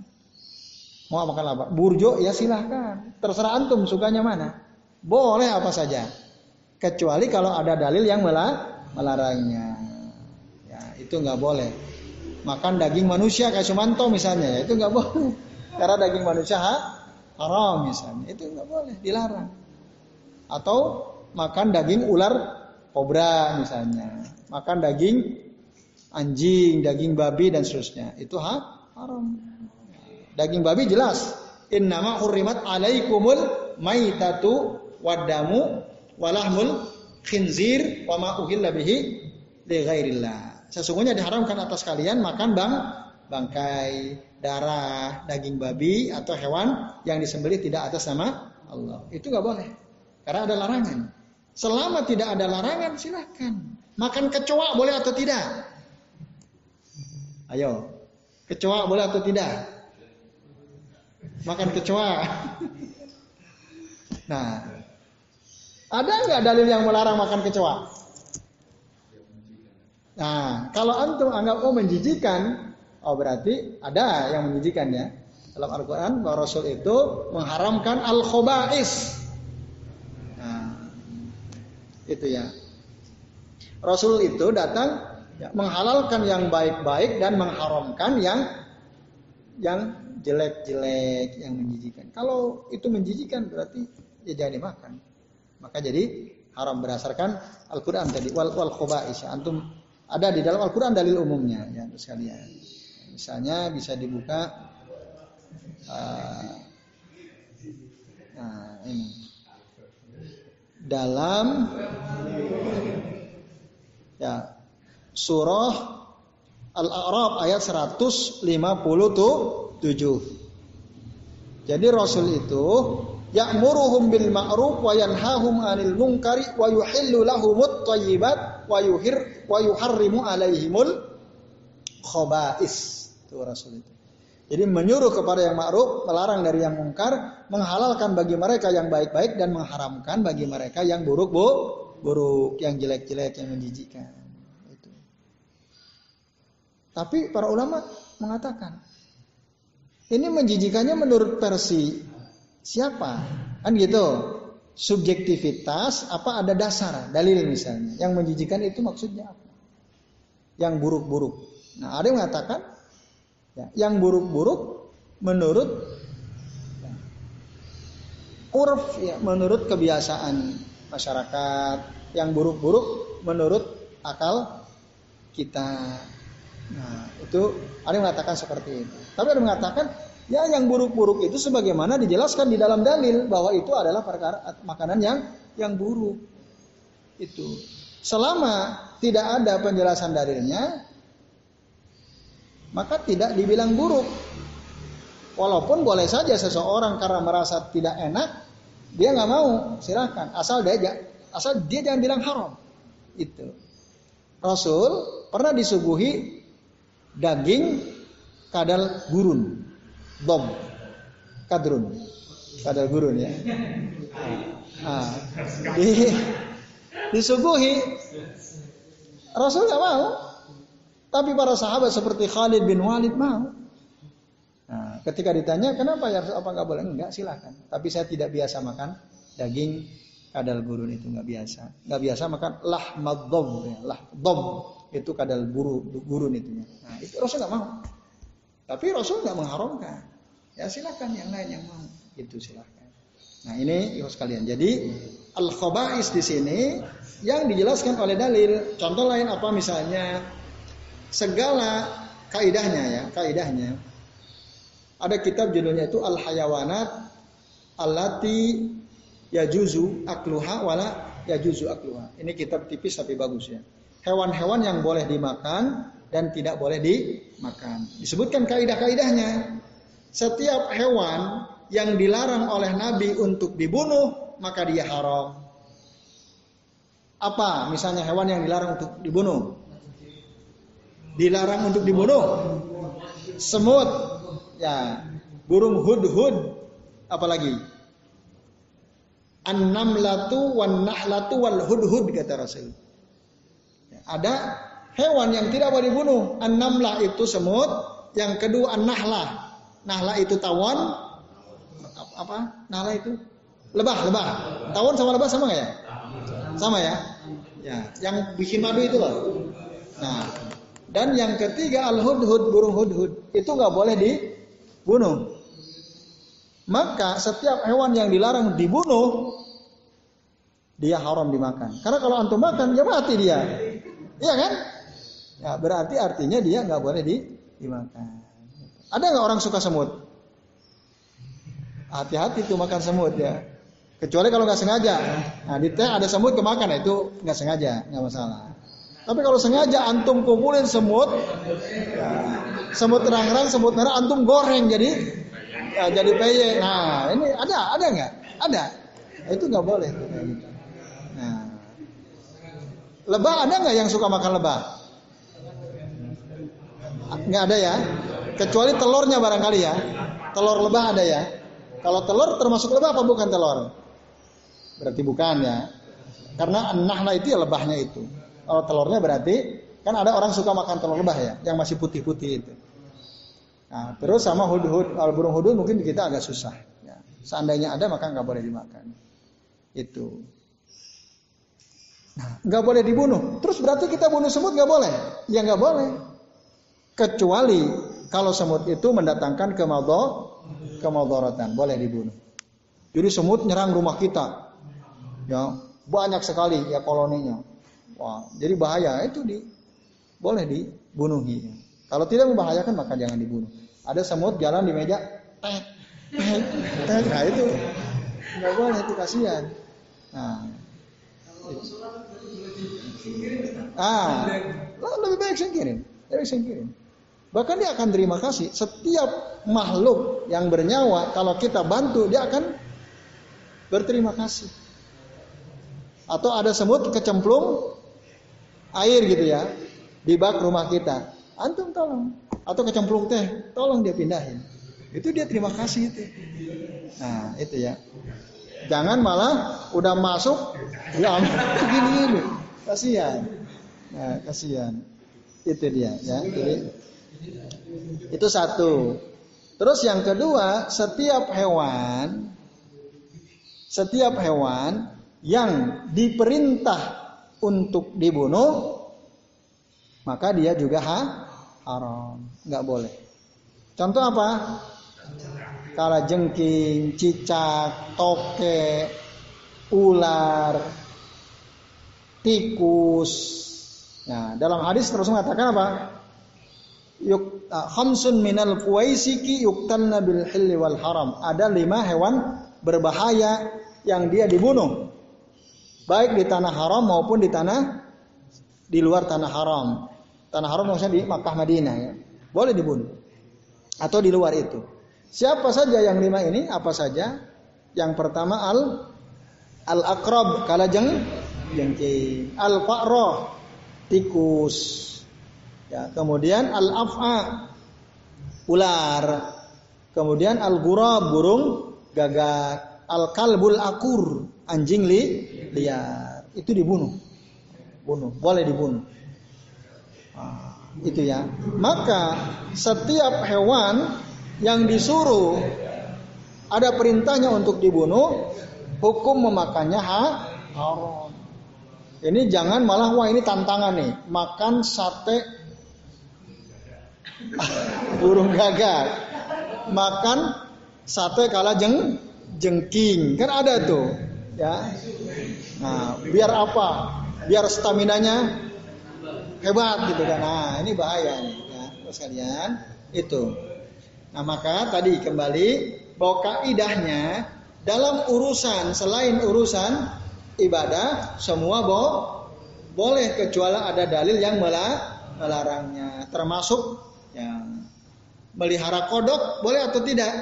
Mau makan apa? Burjo, ya silahkan. Terserah antum sukanya mana. Boleh apa saja kecuali kalau ada dalil yang melarangnya. Ya, itu nggak boleh. Makan daging manusia kayak Sumanto misalnya, ya, itu nggak boleh. Karena daging manusia ha? haram misalnya, itu nggak boleh, dilarang. Atau makan daging ular kobra misalnya, makan daging anjing, daging babi dan seterusnya, itu ha? haram. Daging babi jelas, innama hurrimat alaikumul maitatu wadamu walahmul khinzir wa ma uhilla bihi li. Sesungguhnya diharamkan atas kalian makan bang bangkai, darah, daging babi atau hewan yang disembelih tidak atas nama Allah. Itu nggak boleh. Karena ada larangan. Selama tidak ada larangan silahkan. Makan kecoa boleh atau tidak? Ayo. Kecoa boleh atau tidak? Makan kecoa. Nah, ada nggak dalil yang melarang makan kecoa? Nah, kalau antum anggap oh menjijikan, oh berarti ada yang menjijikan ya. Dalam Al-Quran bahwa Rasul itu mengharamkan al-khobais. Nah, itu ya. Rasul itu datang ya, menghalalkan yang baik-baik dan mengharamkan yang yang jelek-jelek, yang menjijikan. Kalau itu menjijikan berarti ya jangan dimakan. Maka jadi haram berdasarkan Al-Quran tadi wal wal khobais. Antum ada di dalam Al-Quran dalil umumnya ya sekalian. Misalnya bisa dibuka uh, nah ini dalam ya surah Al-A'raf ayat 157. Jadi Rasul itu ya'muruhum bil ma'ruf wa yanhahum 'anil munkari wa yuhillu lahumut thayyibat wa yuhir wa yuharrimu alaihimul khaba'is. Itu Rasul itu. Jadi menyuruh kepada yang ma'ruf, melarang dari yang mungkar, menghalalkan bagi mereka yang baik-baik dan mengharamkan bagi mereka yang buruk bu, buruk, yang jelek-jelek, yang menjijikkan. Tapi para ulama mengatakan ini menjijikannya menurut versi siapa? Kan gitu. Subjektivitas apa ada dasar, dalil misalnya. Yang menjijikan itu maksudnya apa? Yang buruk-buruk. Nah, ada yang mengatakan ya, yang buruk-buruk menurut ya, urf ya, menurut kebiasaan masyarakat, yang buruk-buruk menurut akal kita. Nah, itu ada yang mengatakan seperti itu. Tapi ada yang mengatakan ya yang buruk-buruk itu sebagaimana dijelaskan di dalam dalil bahwa itu adalah perkara makanan yang yang buruk. Itu. Selama tidak ada penjelasan dalilnya, maka tidak dibilang buruk. Walaupun boleh saja seseorang karena merasa tidak enak, dia nggak mau, silahkan. Asal dia asal dia jangan bilang haram. Itu. Rasul pernah disuguhi daging kadal gurun, dom, kadrun, kadal gurun ya. Nah, di, disuguhi Rasul nggak mau, tapi para sahabat seperti Khalid bin Walid mau. Nah, ketika ditanya kenapa ya apa nggak boleh? Enggak silakan. Tapi saya tidak biasa makan daging kadal gurun itu nggak biasa. Nggak biasa makan lah dom ya, lah dom itu kadal buru gurun itu. Nah, itu Rasul nggak mau. Tapi Rasul nggak mengharamkan. Ya silakan yang lain yang mau. Itu silakan. Nah ini ibu sekalian. Jadi al khobais di sini yang dijelaskan oleh dalil. Contoh lain apa misalnya segala kaidahnya ya kaidahnya. Ada kitab judulnya itu al hayawanat alati yajuzu akluha wala yajuzu akluha. Ini kitab tipis tapi bagus ya hewan-hewan yang boleh dimakan dan tidak boleh dimakan. Disebutkan kaidah-kaidahnya. Setiap hewan yang dilarang oleh Nabi untuk dibunuh, maka dia haram. Apa misalnya hewan yang dilarang untuk dibunuh? Dilarang untuk dibunuh. Semut, ya, burung hud-hud, apalagi? An-namlatu wan nahlatu wal hud-hud kata Rasul ada hewan yang tidak boleh dibunuh. An-namlah itu semut, yang kedua an-nahlah. Nahlah itu tawon. Apa? Nahlah itu lebah, lebah. Tawon sama lebah sama nggak ya? Sama ya? Ya, yang bikin madu itu loh. Nah, dan yang ketiga al-hudhud, burung hudhud. Itu nggak boleh dibunuh. Maka setiap hewan yang dilarang dibunuh, dia haram dimakan. Karena kalau antum makan, ya mati dia. Iya kan? Ya berarti artinya dia nggak boleh di, dimakan. Ada nggak orang suka semut? Hati-hati tuh makan semut ya. Kecuali kalau nggak sengaja. Nah di teh ada semut kemakan, nah, itu nggak sengaja, nggak masalah. Tapi kalau sengaja antum kumpulin semut, ya, semut terang-terang, semut merah, antum goreng jadi ya, jadi peye. Nah ini ada, ada nggak? Ada. Nah, itu nggak boleh. Gitu. Lebah ada nggak yang suka makan lebah? Nggak ada ya. Kecuali telurnya barangkali ya. Telur lebah ada ya. Kalau telur termasuk lebah apa bukan telur? Berarti bukan ya. Karena nahla itu ya lebahnya itu. Kalau telurnya berarti kan ada orang suka makan telur lebah ya, yang masih putih-putih itu. Nah, terus sama hudhud, kalau burung hudhud mungkin kita agak susah. Ya. Seandainya ada maka nggak boleh dimakan. Itu. Nah, nggak boleh dibunuh. Terus berarti kita bunuh semut nggak boleh? Ya nggak boleh. Kecuali kalau semut itu mendatangkan kemaldo, kemadorotan, boleh dibunuh. Jadi semut nyerang rumah kita, ya banyak sekali ya koloninya. Wah, jadi bahaya itu di boleh dibunuhi. Kalau tidak membahayakan maka jangan dibunuh. Ada semut jalan di meja, tet, tet, nah itu nggak boleh itu kasihan. Nah, Ah, lebih baik singkirin, lebih singkirin. Bahkan dia akan terima kasih. Setiap makhluk yang bernyawa, kalau kita bantu, dia akan berterima kasih. Atau ada semut kecemplung air gitu ya, di bak rumah kita. Antum tolong. atau kecemplung teh, tolong dia pindahin. Itu dia terima kasih itu. Nah, itu ya. Jangan malah udah masuk ya begini ini. Kasihan. Nah, kasihan. Itu dia ya. Jadi itu satu. Terus yang kedua, setiap hewan setiap hewan yang diperintah untuk dibunuh maka dia juga ha haram, nggak boleh. Contoh apa? Kala jengking, cicak, toke, ular, tikus. Nah, dalam hadis terus mengatakan apa? Yuk, uh, khamsun minal fuwaisiki yuktanna bil hilli wal haram. Ada lima hewan berbahaya yang dia dibunuh. Baik di tanah haram maupun di tanah di luar tanah haram. Tanah haram maksudnya di Makkah Madinah ya. Boleh dibunuh atau di luar itu. Siapa saja yang lima ini? Apa saja? Yang pertama al al akrob kalajeng jengking, al fa'roh tikus, ya kemudian al af'a ular, kemudian al gurab burung gagak, al kalbul akur anjing li liar itu dibunuh, bunuh boleh dibunuh. Ah itu ya. Maka setiap hewan yang disuruh ada perintahnya untuk dibunuh, hukum memakannya ha. Ini jangan malah wah ini tantangan nih, makan sate burung gagak, makan sate kalah jeng jengking, kan ada tuh, ya. Nah, biar apa? Biar stamina-nya hebat gitu kan. Nah, ini bahaya nih ya, terus kalian itu. Nah, maka tadi kembali bahwa kaidahnya dalam urusan selain urusan ibadah semua bo boleh kecuali ada dalil yang melarangnya. Termasuk yang melihara kodok boleh atau tidak?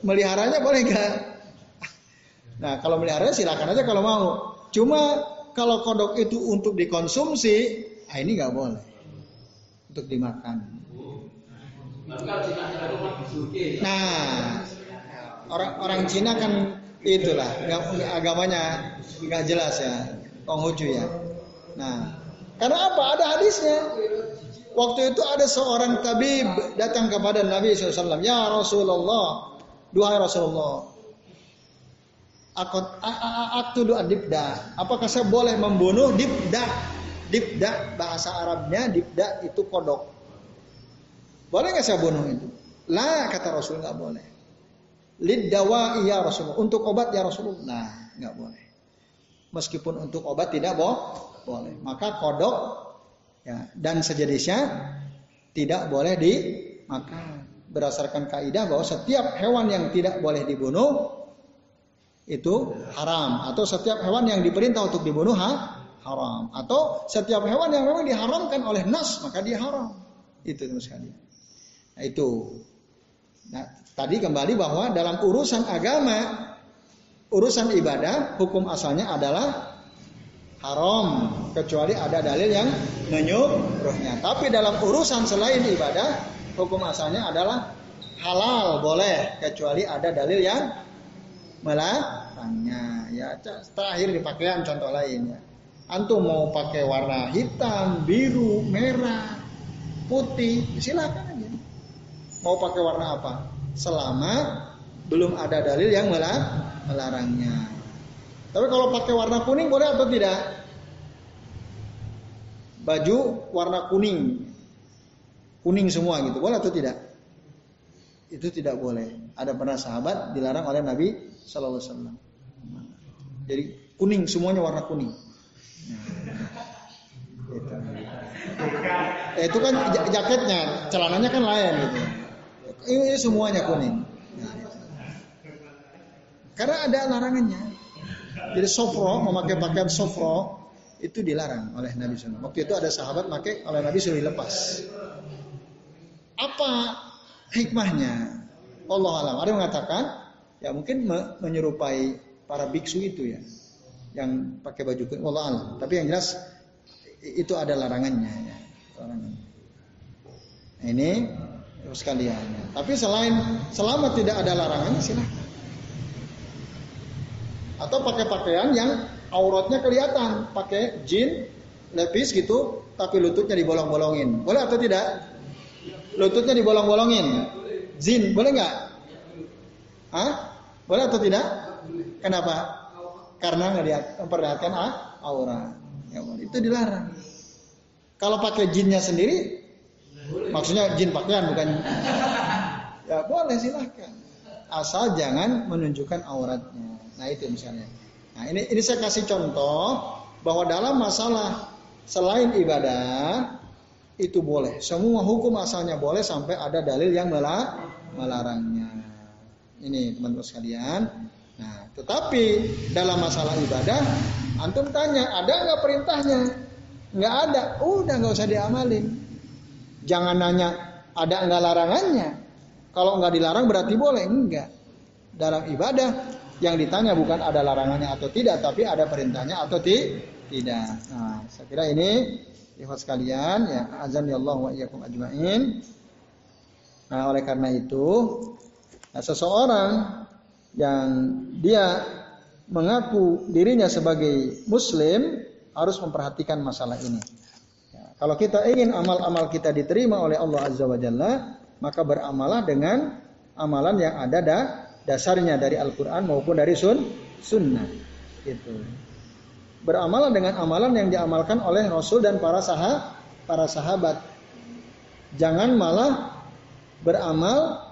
Meliharanya boleh gak nah kalau meliharanya silakan aja kalau mau. Cuma kalau kodok itu untuk dikonsumsi, ah ini nggak boleh. Untuk dimakan. Nah, orang orang Cina kan itulah agamanya nggak jelas ya, Konghucu ya. Nah, karena apa? Ada hadisnya. Waktu itu ada seorang tabib datang kepada Nabi SAW. Ya Rasulullah, duhai Rasulullah, Aktudu adibda. Apakah saya boleh membunuh dibda? Dibda bahasa Arabnya dibda itu kodok. Boleh nggak saya bunuh itu? Lah kata Rasul nggak boleh. Liddawa iya Rasulullah. Untuk obat ya Rasulullah. Nah nggak boleh. Meskipun untuk obat tidak boh, boleh. Maka kodok ya, dan sejenisnya tidak boleh dimakan. Berdasarkan kaidah bahwa setiap hewan yang tidak boleh dibunuh itu haram atau setiap hewan yang diperintah untuk dibunuh ha, haram atau setiap hewan yang memang diharamkan oleh nas maka dia haram itu sekalian nah itu nah tadi kembali bahwa dalam urusan agama urusan ibadah hukum asalnya adalah haram kecuali ada dalil yang menyuruhnya tapi dalam urusan selain ibadah hukum asalnya adalah halal boleh kecuali ada dalil yang melarangnya. Ya terakhir di pakaian contoh lainnya. Antum mau pakai warna hitam, biru, merah, putih, silakan aja. Mau pakai warna apa? Selama belum ada dalil yang melarangnya. Tapi kalau pakai warna kuning boleh atau tidak? Baju warna kuning, kuning semua gitu, boleh atau tidak? Itu tidak boleh. Ada pernah sahabat dilarang oleh Nabi Sallallahu Alaihi. Jadi kuning semuanya warna kuning. Gitu. Eh, itu kan jaketnya, celananya kan lain gitu. Ini, semuanya kuning. Nah, Karena ada larangannya. Jadi sofro memakai pakaian sofro itu dilarang oleh Nabi SAW. Waktu itu ada sahabat pakai oleh Nabi sudah dilepas. Apa hikmahnya? Allah alam. Ada mengatakan ya mungkin menyerupai para biksu itu ya yang pakai baju kuning Allah alam tapi yang jelas itu ada larangannya ya larangan. Ini sekalian. Tapi selain selama tidak ada larangan silahkan. Atau pakai pakaian yang auratnya kelihatan, pakai jin, lepis gitu, tapi lututnya dibolong-bolongin. Boleh atau tidak? Lututnya dibolong-bolongin. Jin, boleh nggak? Hah? Boleh atau tidak? Kenapa? Karena nggak memperlihatkan ah, aura. Ya, itu dilarang. Kalau pakai jinnya sendiri, maksudnya jin pakaian bukan. Ya boleh silahkan. Asal jangan menunjukkan auratnya. Nah itu misalnya. Nah ini ini saya kasih contoh bahwa dalam masalah selain ibadah itu boleh. Semua hukum asalnya boleh sampai ada dalil yang melarangnya. Ini teman-teman sekalian. Nah, tetapi dalam masalah ibadah, antum tanya, ada nggak perintahnya? Nggak ada, udah nggak usah diamalin. Jangan nanya, ada nggak larangannya? Kalau nggak dilarang berarti boleh, enggak. Dalam ibadah yang ditanya bukan ada larangannya atau tidak, tapi ada perintahnya atau ti tidak. Nah, saya kira ini ikhwan sekalian ya azan ya Allah wa iyyakum ajmain. Nah, oleh karena itu nah, seseorang yang dia mengaku dirinya sebagai muslim harus memperhatikan masalah ini. Kalau kita ingin amal-amal kita diterima oleh Allah Azza wa Jalla, maka beramalah dengan amalan yang ada da dasarnya dari Al-Quran maupun dari sun sunnah. Itu beramal dengan amalan yang diamalkan oleh Rasul dan para sahabat, para sahabat. Jangan malah beramal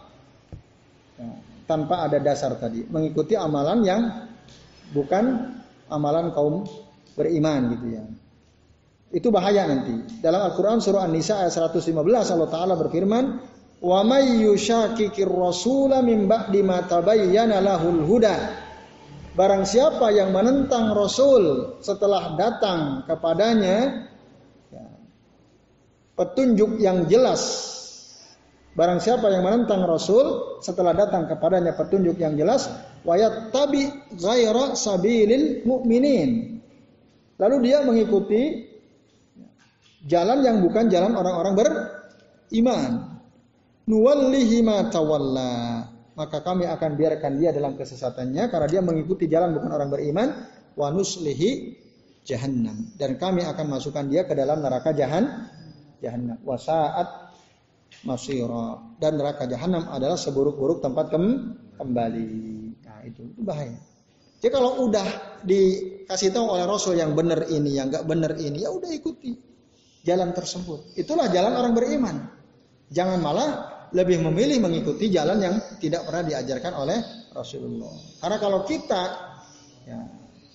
tanpa ada dasar tadi, mengikuti amalan yang bukan amalan kaum beriman gitu ya. Itu bahaya nanti. Dalam Al-Qur'an surah An-Nisa ayat 115 Allah taala berfirman, "Wa may yushakikir rasula min ba'di ma tabayyana lahul huda." Barang siapa yang menentang Rasul setelah datang kepadanya ya, petunjuk yang jelas. Barang siapa yang menentang Rasul setelah datang kepadanya petunjuk yang jelas, wayat tabi ghaira sabilil mu'minin. Lalu dia mengikuti jalan yang bukan jalan orang-orang beriman. Nuwallihi ma tawalla. Maka kami akan biarkan dia dalam kesesatannya karena dia mengikuti jalan bukan orang beriman. Wa nuslihi jahannam. Dan kami akan masukkan dia ke dalam neraka jahan jahannam. Wa saat dan neraka jahanam adalah seburuk-buruk tempat kem kembali. Nah itu itu bahaya. Jadi kalau udah dikasih tahu oleh Rasul yang benar ini yang enggak benar ini ya udah ikuti jalan tersebut itulah jalan orang beriman jangan malah lebih memilih mengikuti jalan yang tidak pernah diajarkan oleh Rasulullah. Karena kalau kita ya,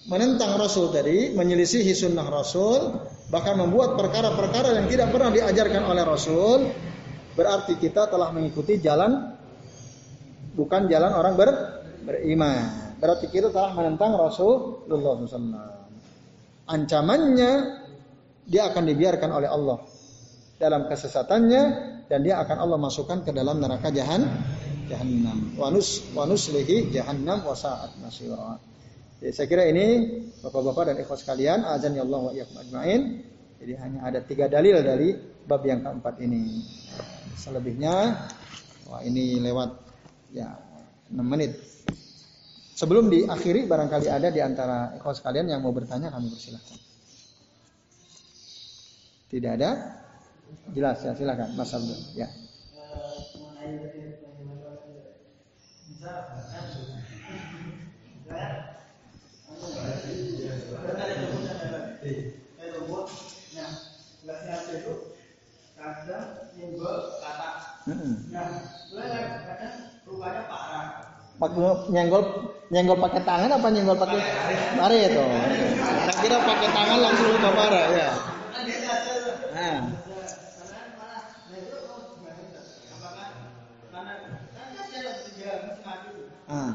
menentang Rasul tadi, menyelisihi sunnah Rasul, bahkan membuat perkara-perkara yang tidak pernah diajarkan oleh Rasul, berarti kita telah mengikuti jalan bukan jalan orang ber, beriman. Berarti kita telah menentang Rasulullah SAW. Ancamannya dia akan dibiarkan oleh Allah dalam kesesatannya dan dia akan Allah masukkan ke dalam neraka jahan jahannam. Wanus lehi jahannam wasaat masira. Jadi saya kira ini bapak-bapak dan ikhwas sekalian, azan ya Allah wa iyyakum ajmain. Jadi hanya ada tiga dalil dari bab yang keempat ini. Selebihnya, wah ini lewat ya 6 menit. Sebelum diakhiri barangkali ada di antara ikhwas sekalian yang mau bertanya kami persilahkan. Tidak ada? Jelas ya, silakan Mas Abdul. Ya. Pakai nyenggol nyenggol pakai tangan apa nyenggol pakai bare itu? Saya kira pakai tangan langsung luka parah ya. Nah. Ah.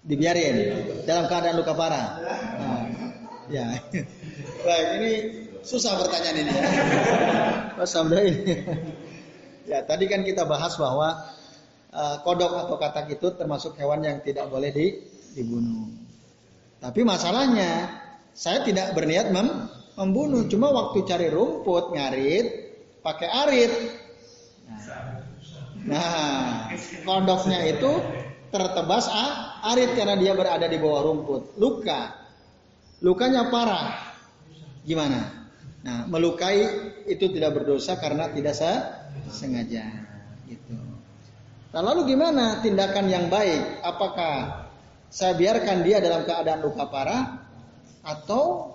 Dibiarin dalam keadaan luka parah. Ah. Ya. Baik, ini susah pertanyaan ini. Mas ini. Ya, tadi kan kita bahas bahwa uh, kodok atau katak itu termasuk hewan yang tidak boleh di, dibunuh. Tapi masalahnya saya tidak berniat mem, membunuh. Cuma waktu cari rumput ngarit pakai arit. Nah, kodoknya itu tertebas arit karena dia berada di bawah rumput. Luka. Lukanya parah. Gimana? Nah, melukai itu tidak berdosa karena tidak sengaja. Gitu. Nah, lalu gimana tindakan yang baik? Apakah saya biarkan dia dalam keadaan luka parah atau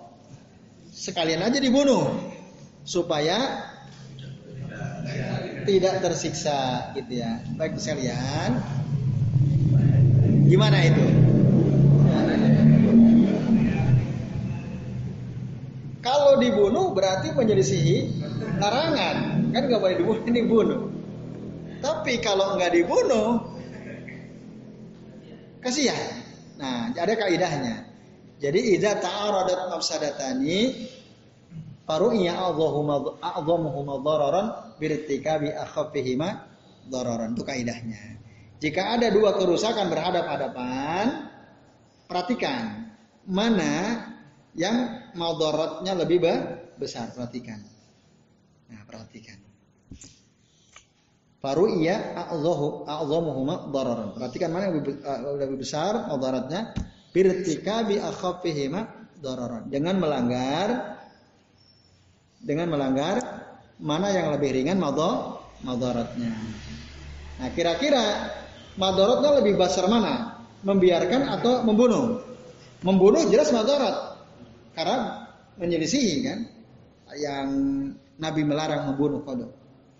sekalian aja dibunuh supaya tidak tersiksa gitu ya. Baik sekalian. Gimana itu? Kalau dibunuh berarti menyelisihi larangan. Kan nggak boleh dibunuh, ini bunuh. Tapi kalau nggak dibunuh, kasihan. Nah, ada kaidahnya. Jadi idza ta'aradat mafsadatani faru'iya a'dhamuhuma dhararan birtikabi akhaffihima dhararan. Itu kaidahnya. Jika ada dua kerusakan berhadap-hadapan, perhatikan mana yang madaratnya lebih besar. Perhatikan. Nah, perhatikan. Faru iya a'zamuhuma dararan. Perhatikan mana yang lebih, lebih besar madaratnya birtikabi akhaffihima dararan. Dengan melanggar dengan melanggar mana yang lebih ringan madaratnya. Nah, kira-kira madaratnya lebih besar mana? Membiarkan atau membunuh? Membunuh jelas madarat. Karena menyelisihi kan yang Nabi melarang membunuh kodok.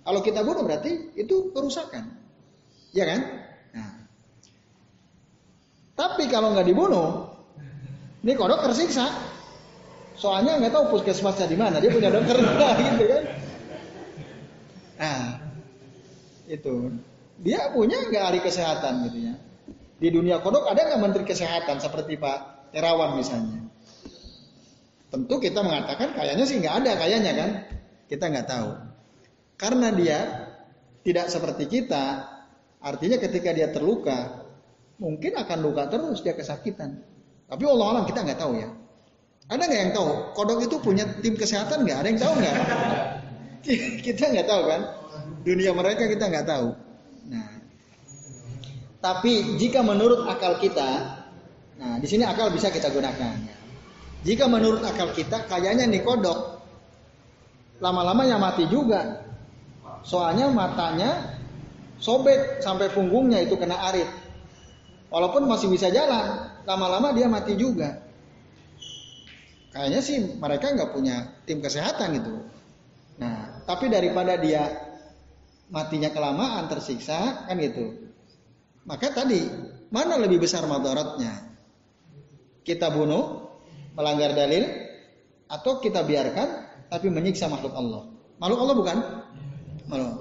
Kalau kita bunuh berarti itu kerusakan. Ya kan? Tapi kalau nggak dibunuh, ini kodok tersiksa. Soalnya nggak tahu puskesmasnya di mana, dia punya dokter gitu kan. Nah, itu dia punya nggak ahli kesehatan gitu ya. Di dunia kodok ada nggak menteri kesehatan seperti Pak Terawan misalnya? Tentu kita mengatakan kayaknya sih nggak ada kayaknya kan. Kita nggak tahu. Karena dia tidak seperti kita, artinya ketika dia terluka, mungkin akan luka terus dia kesakitan. Tapi Allah alam kita nggak tahu ya. Ada nggak yang tahu? Kodok itu punya tim kesehatan nggak? Ada yang tahu nggak? kita nggak tahu kan? Dunia mereka kita nggak tahu. Nah, tapi jika menurut akal kita, nah di sini akal bisa kita gunakan. Jika menurut akal kita, kayaknya nih kodok lama-lama yang mati juga. Soalnya matanya sobek sampai punggungnya itu kena arit. Walaupun masih bisa jalan, lama-lama dia mati juga. Kayaknya sih mereka nggak punya tim kesehatan gitu. Nah, tapi daripada dia matinya kelamaan tersiksa kan gitu. Maka tadi mana lebih besar madaratnya? Kita bunuh melanggar dalil atau kita biarkan tapi menyiksa makhluk Allah. Makhluk Allah bukan? Makhluk.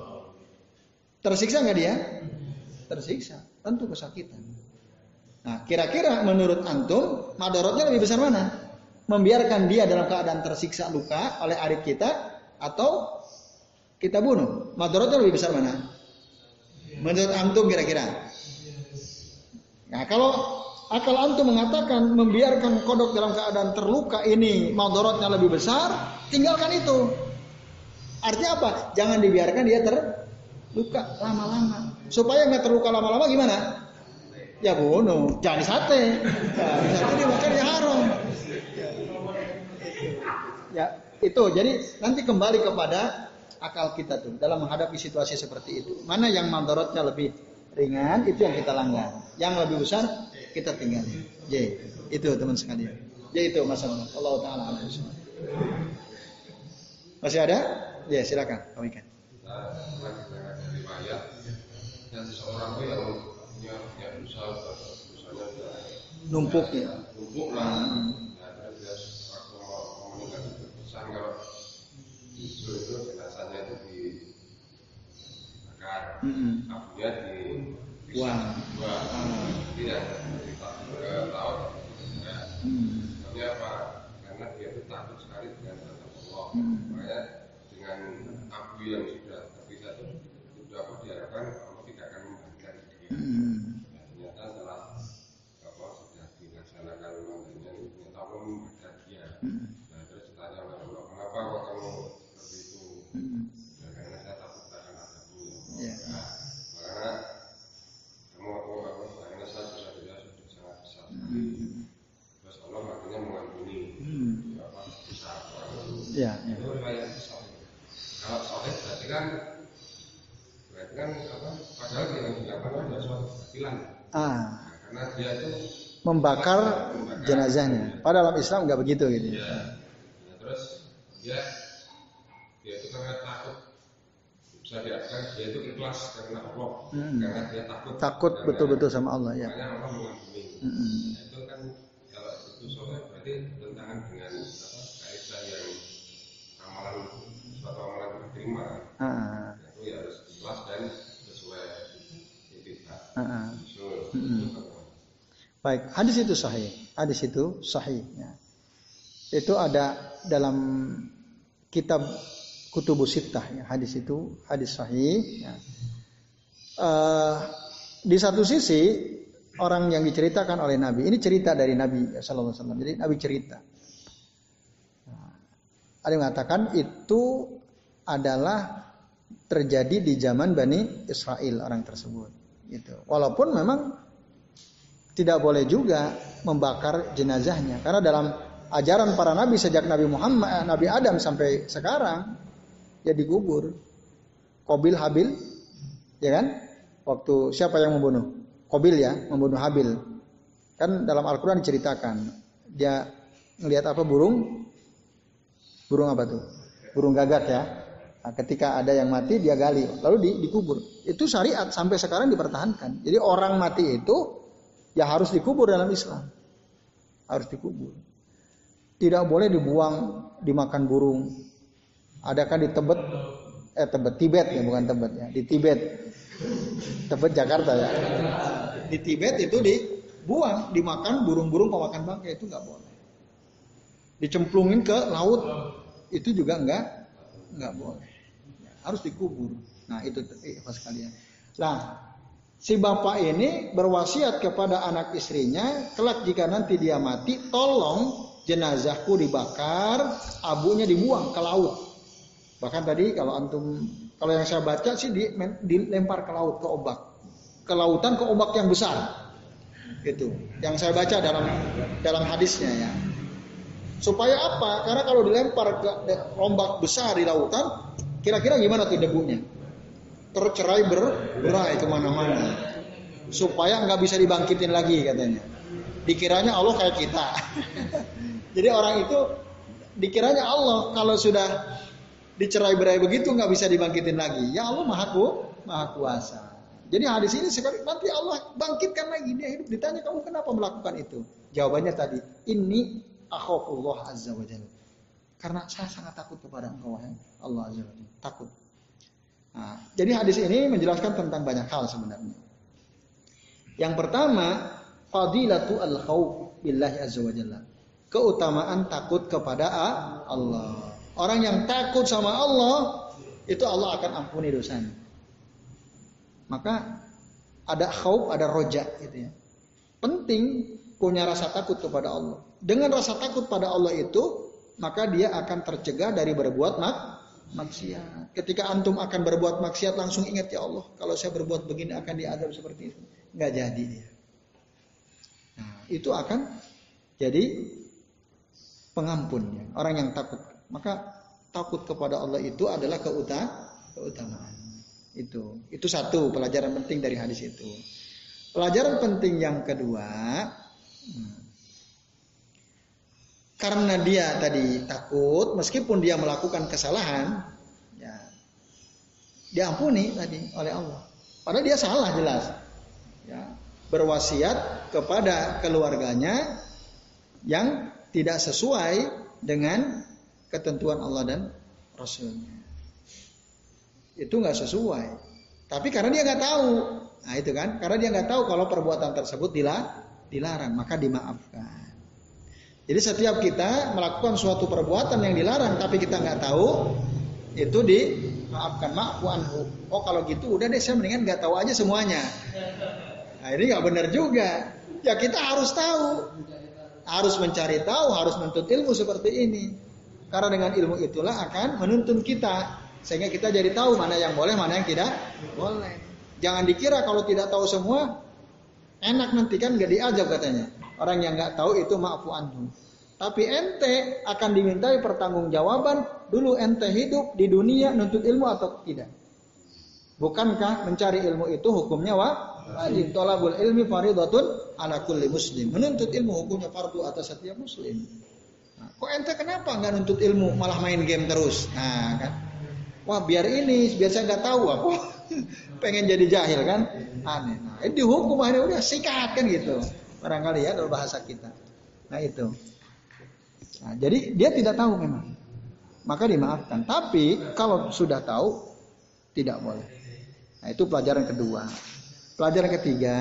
Tersiksa nggak dia? Tersiksa, tentu kesakitan. Nah, kira-kira menurut antum madorotnya lebih besar mana? Membiarkan dia dalam keadaan tersiksa luka oleh adik kita atau kita bunuh? Madorotnya lebih besar mana? Menurut antum kira-kira? Nah, kalau Akal antum mengatakan membiarkan kodok dalam keadaan terluka ini madorotnya lebih besar, tinggalkan itu. Artinya apa? Jangan dibiarkan dia terluka lama-lama. Supaya nggak terluka lama-lama gimana? Ya bunuh, jangan sate. Ya, sate dimakan ya haram. Ya, itu. Jadi nanti kembali kepada akal kita tuh dalam menghadapi situasi seperti itu. Mana yang madorotnya lebih ringan itu yang kita langgar. Yang lebih besar kita tinggal. J. Itu teman sekalian. J itu masalah. Allah taala Masih ada? Ya, silakan. Kami kan. dan seseorang itu yang punya punya dosa dosanya numpuk ya numpuk lah terus waktu mau meninggal pesan kalau justru itu jenazahnya itu di bakar hmm. abunya di Wah. Wah. Tidak ke laut. Apa? Karena dia itu takut sekali dengan azab Allah. Hmm. Makanya dengan abu yang sudah terpisah itu sudah apa diharapkan Allah tidak akan membahagikan dia. Hmm. Nah, ternyata setelah apa sudah dilaksanakan mandannya ini ternyata Allah membahagikan dia. Hmm. Nah terus ditanya oleh Allah Ya, ya. Itu riwayat sahih. Kalau sahih berarti kan berarti kan apa? Padahal yang dilakukan adalah suatu kebatilan. Ah, karena dia itu membakar jenazahnya. Padahal dalam Islam nggak begitu gitu. ya. Nah, terus dia dia itu karena takut bisa diartikan dia itu ikhlas karena Allah Hmm. karena dia takut Takut Karena- betul-betul sama Allah ya. makanya Allah mengampuni Mm-mm. Nah, itu kan kalau itu soleh berarti tentangan dengan apa kaidah yang amalan suatu amalan diterima Ah, Nah, itu ya harus ikhlas dan sesuai itikat ah, ah. usul Mm-mm. Baik, hadis itu sahih. Hadis itu sahih. Ya. Itu ada dalam kitab Kutubus Sittah. Ya. Hadis itu hadis sahih. Ya. Eh, di satu sisi orang yang diceritakan oleh Nabi ini cerita dari Nabi ya, Wasallam. Jadi Nabi cerita. Ada yang mengatakan itu adalah terjadi di zaman Bani Israel orang tersebut. Gitu. Walaupun memang tidak boleh juga membakar jenazahnya. Karena dalam ajaran para nabi sejak Nabi Muhammad eh, Nabi Adam sampai sekarang ya dikubur. Kobil Habil ya kan? Waktu siapa yang membunuh? Kobil ya membunuh Habil. Kan dalam Al-Qur'an diceritakan dia ngelihat apa burung? Burung apa tuh? Burung gagak ya. Nah, ketika ada yang mati dia gali lalu di, dikubur. Itu syariat sampai sekarang dipertahankan. Jadi orang mati itu ya harus dikubur dalam Islam. Harus dikubur. Tidak boleh dibuang, dimakan burung. Adakah di Tebet? Eh Tebet, Tibet ya bukan Tebet ya. Di Tibet. Tebet Jakarta ya. Di Tibet itu dibuang, dimakan burung-burung pemakan bangkai itu nggak boleh. Dicemplungin ke laut itu juga nggak nggak boleh. Harus dikubur. Nah itu eh, kalian. Nah si bapak ini berwasiat kepada anak istrinya, kelak jika nanti dia mati, tolong jenazahku dibakar, abunya dibuang ke laut. Bahkan tadi kalau antum, kalau yang saya baca sih di- dilempar ke laut, ke ombak, ke lautan, ke ombak yang besar. Itu, yang saya baca dalam dalam hadisnya ya. Supaya apa? Karena kalau dilempar ke ombak besar di lautan, kira-kira gimana tuh debunya? Tercerai berberai ke mana-mana. Supaya nggak bisa dibangkitin lagi katanya. Dikiranya Allah kayak kita. Jadi orang itu dikiranya Allah kalau sudah dicerai berai begitu nggak bisa dibangkitin lagi. Ya Allah maha ku maha kuasa. Jadi hadis ini sekali nanti Allah bangkitkan lagi. Dia hidup ditanya kamu kenapa melakukan itu? Jawabannya tadi ini akhafullah azza wajalla karena saya sangat takut kepada engkau Allah azza wajalla takut Nah, jadi hadis ini menjelaskan tentang banyak hal sebenarnya. Yang pertama, fadilatu al khauf billahi azza wa jalla. Keutamaan takut kepada Allah. Orang yang takut sama Allah, itu Allah akan ampuni dosanya. Maka ada khauf, ada roja gitu ya. Penting punya rasa takut kepada Allah. Dengan rasa takut pada Allah itu, maka dia akan tercegah dari berbuat mak maksiat. Ketika antum akan berbuat maksiat langsung ingat ya Allah, kalau saya berbuat begini akan diadab seperti itu. Nggak jadi dia. Nah, itu akan jadi pengampun ya. Orang yang takut. Maka takut kepada Allah itu adalah keuta keutamaan. Itu. Itu satu pelajaran penting dari hadis itu. Pelajaran penting yang kedua, hmm, karena dia tadi takut, meskipun dia melakukan kesalahan, ya, diampuni tadi oleh Allah. Padahal dia salah jelas. Ya, berwasiat kepada keluarganya yang tidak sesuai dengan ketentuan Allah dan Rasulnya. Itu nggak sesuai. Tapi karena dia nggak tahu, nah itu kan, karena dia nggak tahu kalau perbuatan tersebut dilarang, maka dimaafkan. Jadi setiap kita melakukan suatu perbuatan yang dilarang tapi kita nggak tahu itu dimaafkan maafu anhu. Oh kalau gitu udah deh saya mendingan nggak tahu aja semuanya. Nah ini nggak benar juga. Ya kita harus tahu, harus mencari tahu, harus menuntut ilmu seperti ini. Karena dengan ilmu itulah akan menuntun kita sehingga kita jadi tahu mana yang boleh, mana yang tidak boleh. Jangan dikira kalau tidak tahu semua enak nanti kan nggak diajak katanya. Orang yang nggak tahu itu maafu anhu. Tapi ente akan dimintai pertanggungjawaban dulu ente hidup di dunia nuntut ilmu atau tidak. Bukankah mencari ilmu itu hukumnya wa? wajib? Tolabul ilmi faridatun ala kulli muslim. Menuntut ilmu hukumnya fardu atas setiap muslim. Nah, kok ente kenapa nggak nuntut ilmu malah main game terus? Nah kan, wah biar ini biar saya nggak tahu aku pengen jadi jahil kan aneh. Nah, ini dihukum akhirnya udah sikat kan gitu. Barangkali ya dalam bahasa kita. Nah itu. Nah, jadi dia tidak tahu memang. Maka dimaafkan. Tapi kalau sudah tahu tidak boleh. Nah, itu pelajaran kedua. Pelajaran ketiga,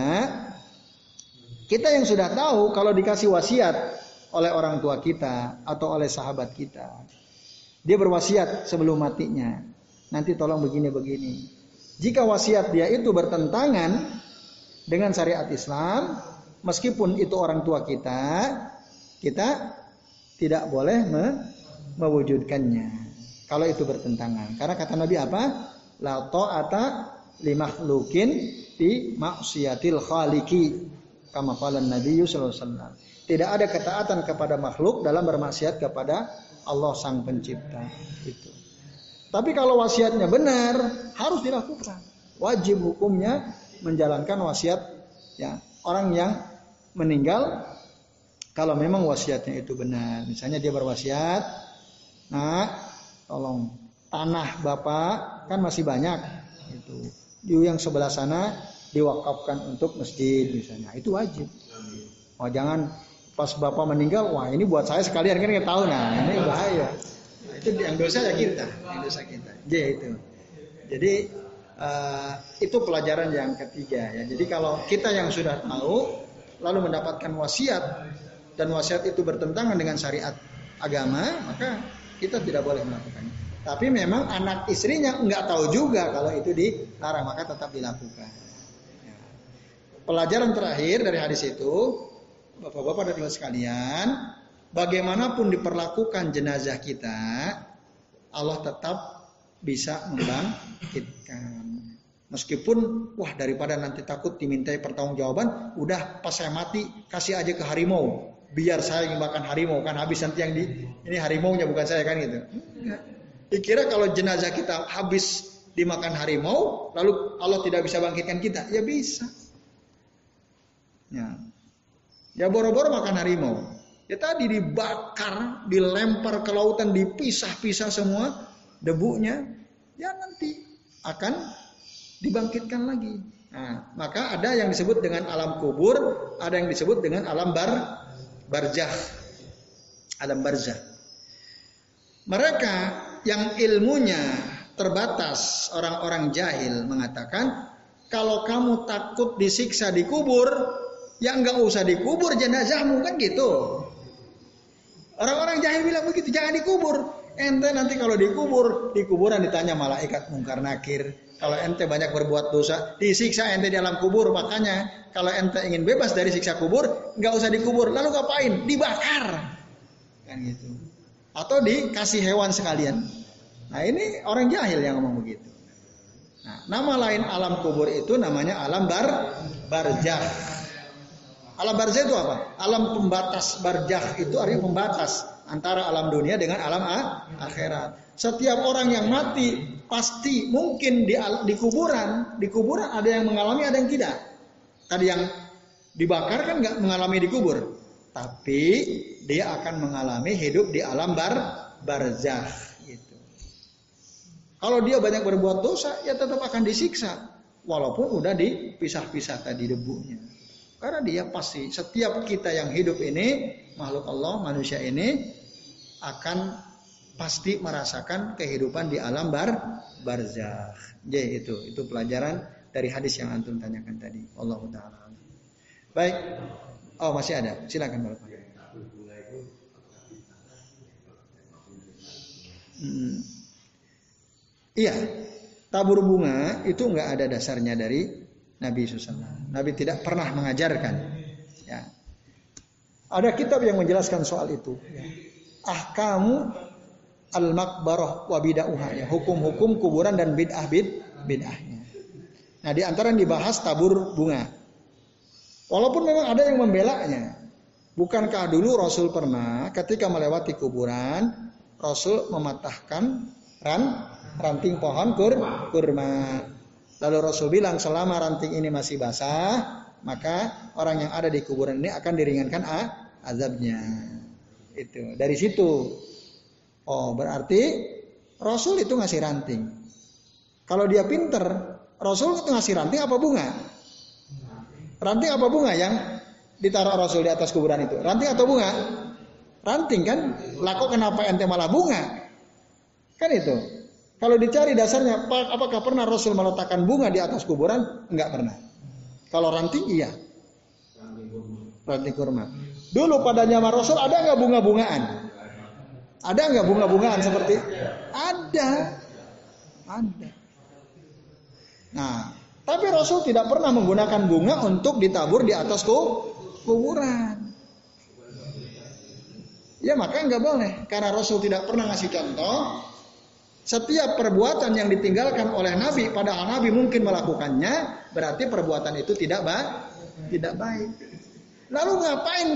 kita yang sudah tahu kalau dikasih wasiat oleh orang tua kita atau oleh sahabat kita. Dia berwasiat sebelum matinya. Nanti tolong begini-begini. Jika wasiat dia itu bertentangan dengan syariat Islam, meskipun itu orang tua kita, kita tidak boleh me mewujudkannya. Kalau itu bertentangan. Karena kata Nabi apa? La ta'ata limakhlukin di maksiatil khaliki. Kama qala Nabi wasallam. Tidak ada ketaatan kepada makhluk dalam bermaksiat kepada Allah sang pencipta. Itu. Tapi kalau wasiatnya benar, harus dilakukan. Wajib hukumnya menjalankan wasiat ya orang yang meninggal kalau memang wasiatnya itu benar. Misalnya dia berwasiat, nah tolong tanah bapak kan masih banyak itu. Di yang sebelah sana diwakafkan untuk masjid misalnya. Itu wajib. Oh jangan pas bapak meninggal, wah ini buat saya sekalian kan nggak tahu nah ini bahaya. Nah, itu yang dosa ya kita, yang dosa kita. Jadi itu. Jadi uh, itu pelajaran yang ketiga ya. Jadi kalau kita yang sudah tahu lalu mendapatkan wasiat dan wasiat itu bertentangan dengan syariat agama, maka kita tidak boleh melakukannya. Tapi memang anak istrinya nggak tahu juga kalau itu dilarang, maka tetap dilakukan. Ya. Pelajaran terakhir dari hadis itu, bapak-bapak dan ibu sekalian, bagaimanapun diperlakukan jenazah kita, Allah tetap bisa membangkitkan. Meskipun wah daripada nanti takut dimintai pertanggungjawaban, udah pas saya mati kasih aja ke harimau biar saya yang makan harimau kan habis nanti yang di ini harimau nya bukan saya kan gitu. Dikira kalau jenazah kita habis dimakan harimau, lalu Allah tidak bisa bangkitkan kita, ya bisa. Ya, ya boro-boro makan harimau. Ya tadi dibakar, dilempar ke lautan, dipisah-pisah semua debunya, ya nanti akan dibangkitkan lagi. Nah, maka ada yang disebut dengan alam kubur, ada yang disebut dengan alam bar barzah alam barzah mereka yang ilmunya terbatas orang-orang jahil mengatakan kalau kamu takut disiksa di kubur ya nggak usah dikubur jenazahmu kan gitu. Orang-orang jahil bilang begitu jangan dikubur. Ente nanti kalau dikubur di kuburan ditanya malaikat mungkar nakir kalau ente banyak berbuat dosa disiksa ente di alam kubur makanya kalau ente ingin bebas dari siksa kubur, nggak usah dikubur. Lalu ngapain? Dibakar. Kan gitu. Atau dikasih hewan sekalian. Nah ini orang jahil yang ngomong begitu. Nah, nama lain alam kubur itu namanya alam bar barjah. Alam barjah itu apa? Alam pembatas barjah itu artinya pembatas antara alam dunia dengan alam akhirat. Setiap orang yang mati pasti mungkin di, di kuburan, di kuburan ada yang mengalami, ada yang tidak. Tadi yang dibakar kan nggak mengalami dikubur, tapi dia akan mengalami hidup di alam bar barzah gitu. Kalau dia banyak berbuat dosa, ya tetap akan disiksa, walaupun udah dipisah-pisah tadi debunya. Karena dia pasti setiap kita yang hidup ini makhluk Allah manusia ini akan pasti merasakan kehidupan di alam bar barzah. Jadi itu itu pelajaran dari hadis yang antum tanyakan tadi. Allah taala. Baik. Oh, masih ada. Silakan Bapak. Hmm. Iya, tabur bunga itu nggak ada dasarnya dari Nabi Susana. Nabi tidak pernah mengajarkan. Ya. Ada kitab yang menjelaskan soal itu. Ah kamu al makbaroh wa ya. Hukum-hukum kuburan dan bid'ah bid bid'ahnya. Nah, di antara yang dibahas tabur bunga. Walaupun memang ada yang membelanya. Bukankah dulu Rasul pernah ketika melewati kuburan, Rasul mematahkan ran ranting pohon kur, kurma. Lalu Rasul bilang selama ranting ini masih basah, maka orang yang ada di kuburan ini akan diringankan ah, azabnya. Itu dari situ. Oh berarti Rasul itu ngasih ranting. Kalau dia pinter, Rasul itu ngasih ranting apa bunga? Ranting apa bunga yang ditaruh Rasul di atas kuburan itu? Ranting atau bunga? Ranting kan? Laku kenapa ente malah bunga? Kan itu. Kalau dicari dasarnya, apakah pernah Rasul meletakkan bunga di atas kuburan? Enggak pernah. Kalau ranting iya. Ranting kurma. Dulu pada zaman Rasul ada nggak bunga-bungaan? Ada nggak bunga-bungaan seperti? Ada. Ada. Nah, tapi Rasul tidak pernah menggunakan bunga untuk ditabur di atas kuburan. Ya makanya nggak boleh karena Rasul tidak pernah ngasih contoh. Setiap perbuatan yang ditinggalkan oleh Nabi, padahal Nabi mungkin melakukannya, berarti perbuatan itu tidak baik, tidak baik. Lalu ngapain?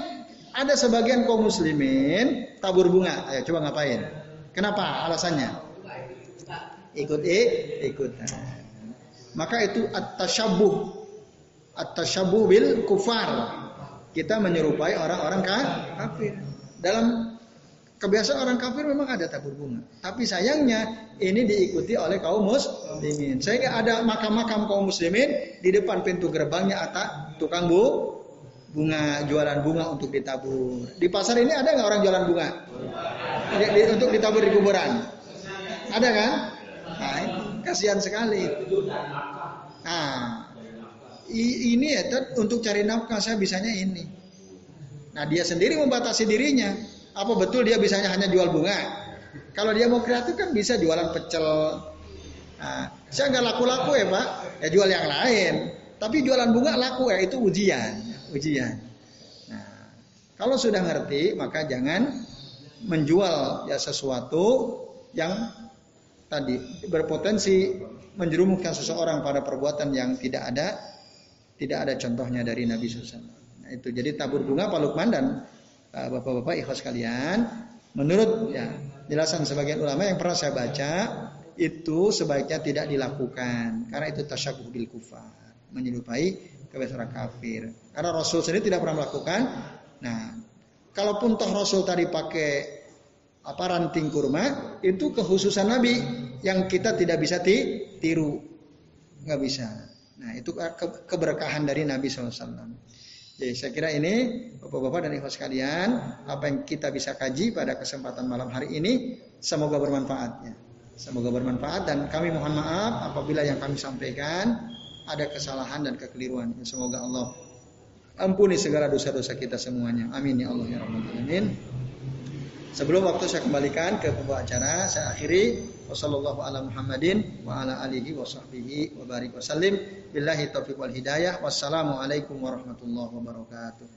Ada sebagian kaum muslimin tabur bunga. Ayo coba ngapain? Kenapa? Alasannya? Ikut ikut. Maka itu at-tasyabuh. At-tasyabuh bil kufar. Kita menyerupai orang-orang kafir. Dalam kebiasaan orang kafir memang ada tabur bunga. Tapi sayangnya ini diikuti oleh kaum muslimin. Sehingga ada makam-makam kaum muslimin di depan pintu gerbangnya ada tukang bu bunga jualan bunga untuk ditabur. Di pasar ini ada nggak orang jualan bunga? Di, di, untuk ditabur di kuburan. Ada kan? Nah, kasihan sekali. Nah, ini ya untuk cari nafkah saya bisanya ini. Nah dia sendiri membatasi dirinya. Apa betul dia bisanya hanya jual bunga? Kalau dia mau kreatif kan bisa jualan pecel. Nah, saya nggak laku-laku ya pak, ya jual yang lain. Tapi jualan bunga laku ya itu ujian, ujian. Nah, kalau sudah ngerti maka jangan menjual ya sesuatu yang tadi berpotensi menjerumuskan seseorang pada perbuatan yang tidak ada tidak ada contohnya dari Nabi SAW. Nah, itu jadi tabur bunga Pak Lukman dan uh, bapak-bapak ikhlas kalian, menurut ya jelasan sebagian ulama yang pernah saya baca itu sebaiknya tidak dilakukan karena itu tasyabuh bil kufar, menyerupai kebiasaan kafir. Karena Rasul sendiri tidak pernah melakukan. Nah, kalaupun toh Rasul tadi pakai apa ranting kurma itu kekhususan Nabi yang kita tidak bisa tiru nggak bisa nah itu ke keberkahan dari Nabi SAW jadi saya kira ini bapak-bapak dan ikhwas sekalian apa yang kita bisa kaji pada kesempatan malam hari ini semoga bermanfaatnya semoga bermanfaat dan kami mohon maaf apabila yang kami sampaikan ada kesalahan dan kekeliruan. Semoga Allah ampuni segala dosa-dosa kita semuanya. Amin ya Allah ya Rabbal alamin. Sebelum waktu saya kembalikan ke pembawa acara, saya akhiri. Wasallallahu ala Muhammadin wa ala alihi wa sahbihi wa barik wasallim billahi taufiq wal hidayah. Wassalamu alaikum warahmatullahi wabarakatuh.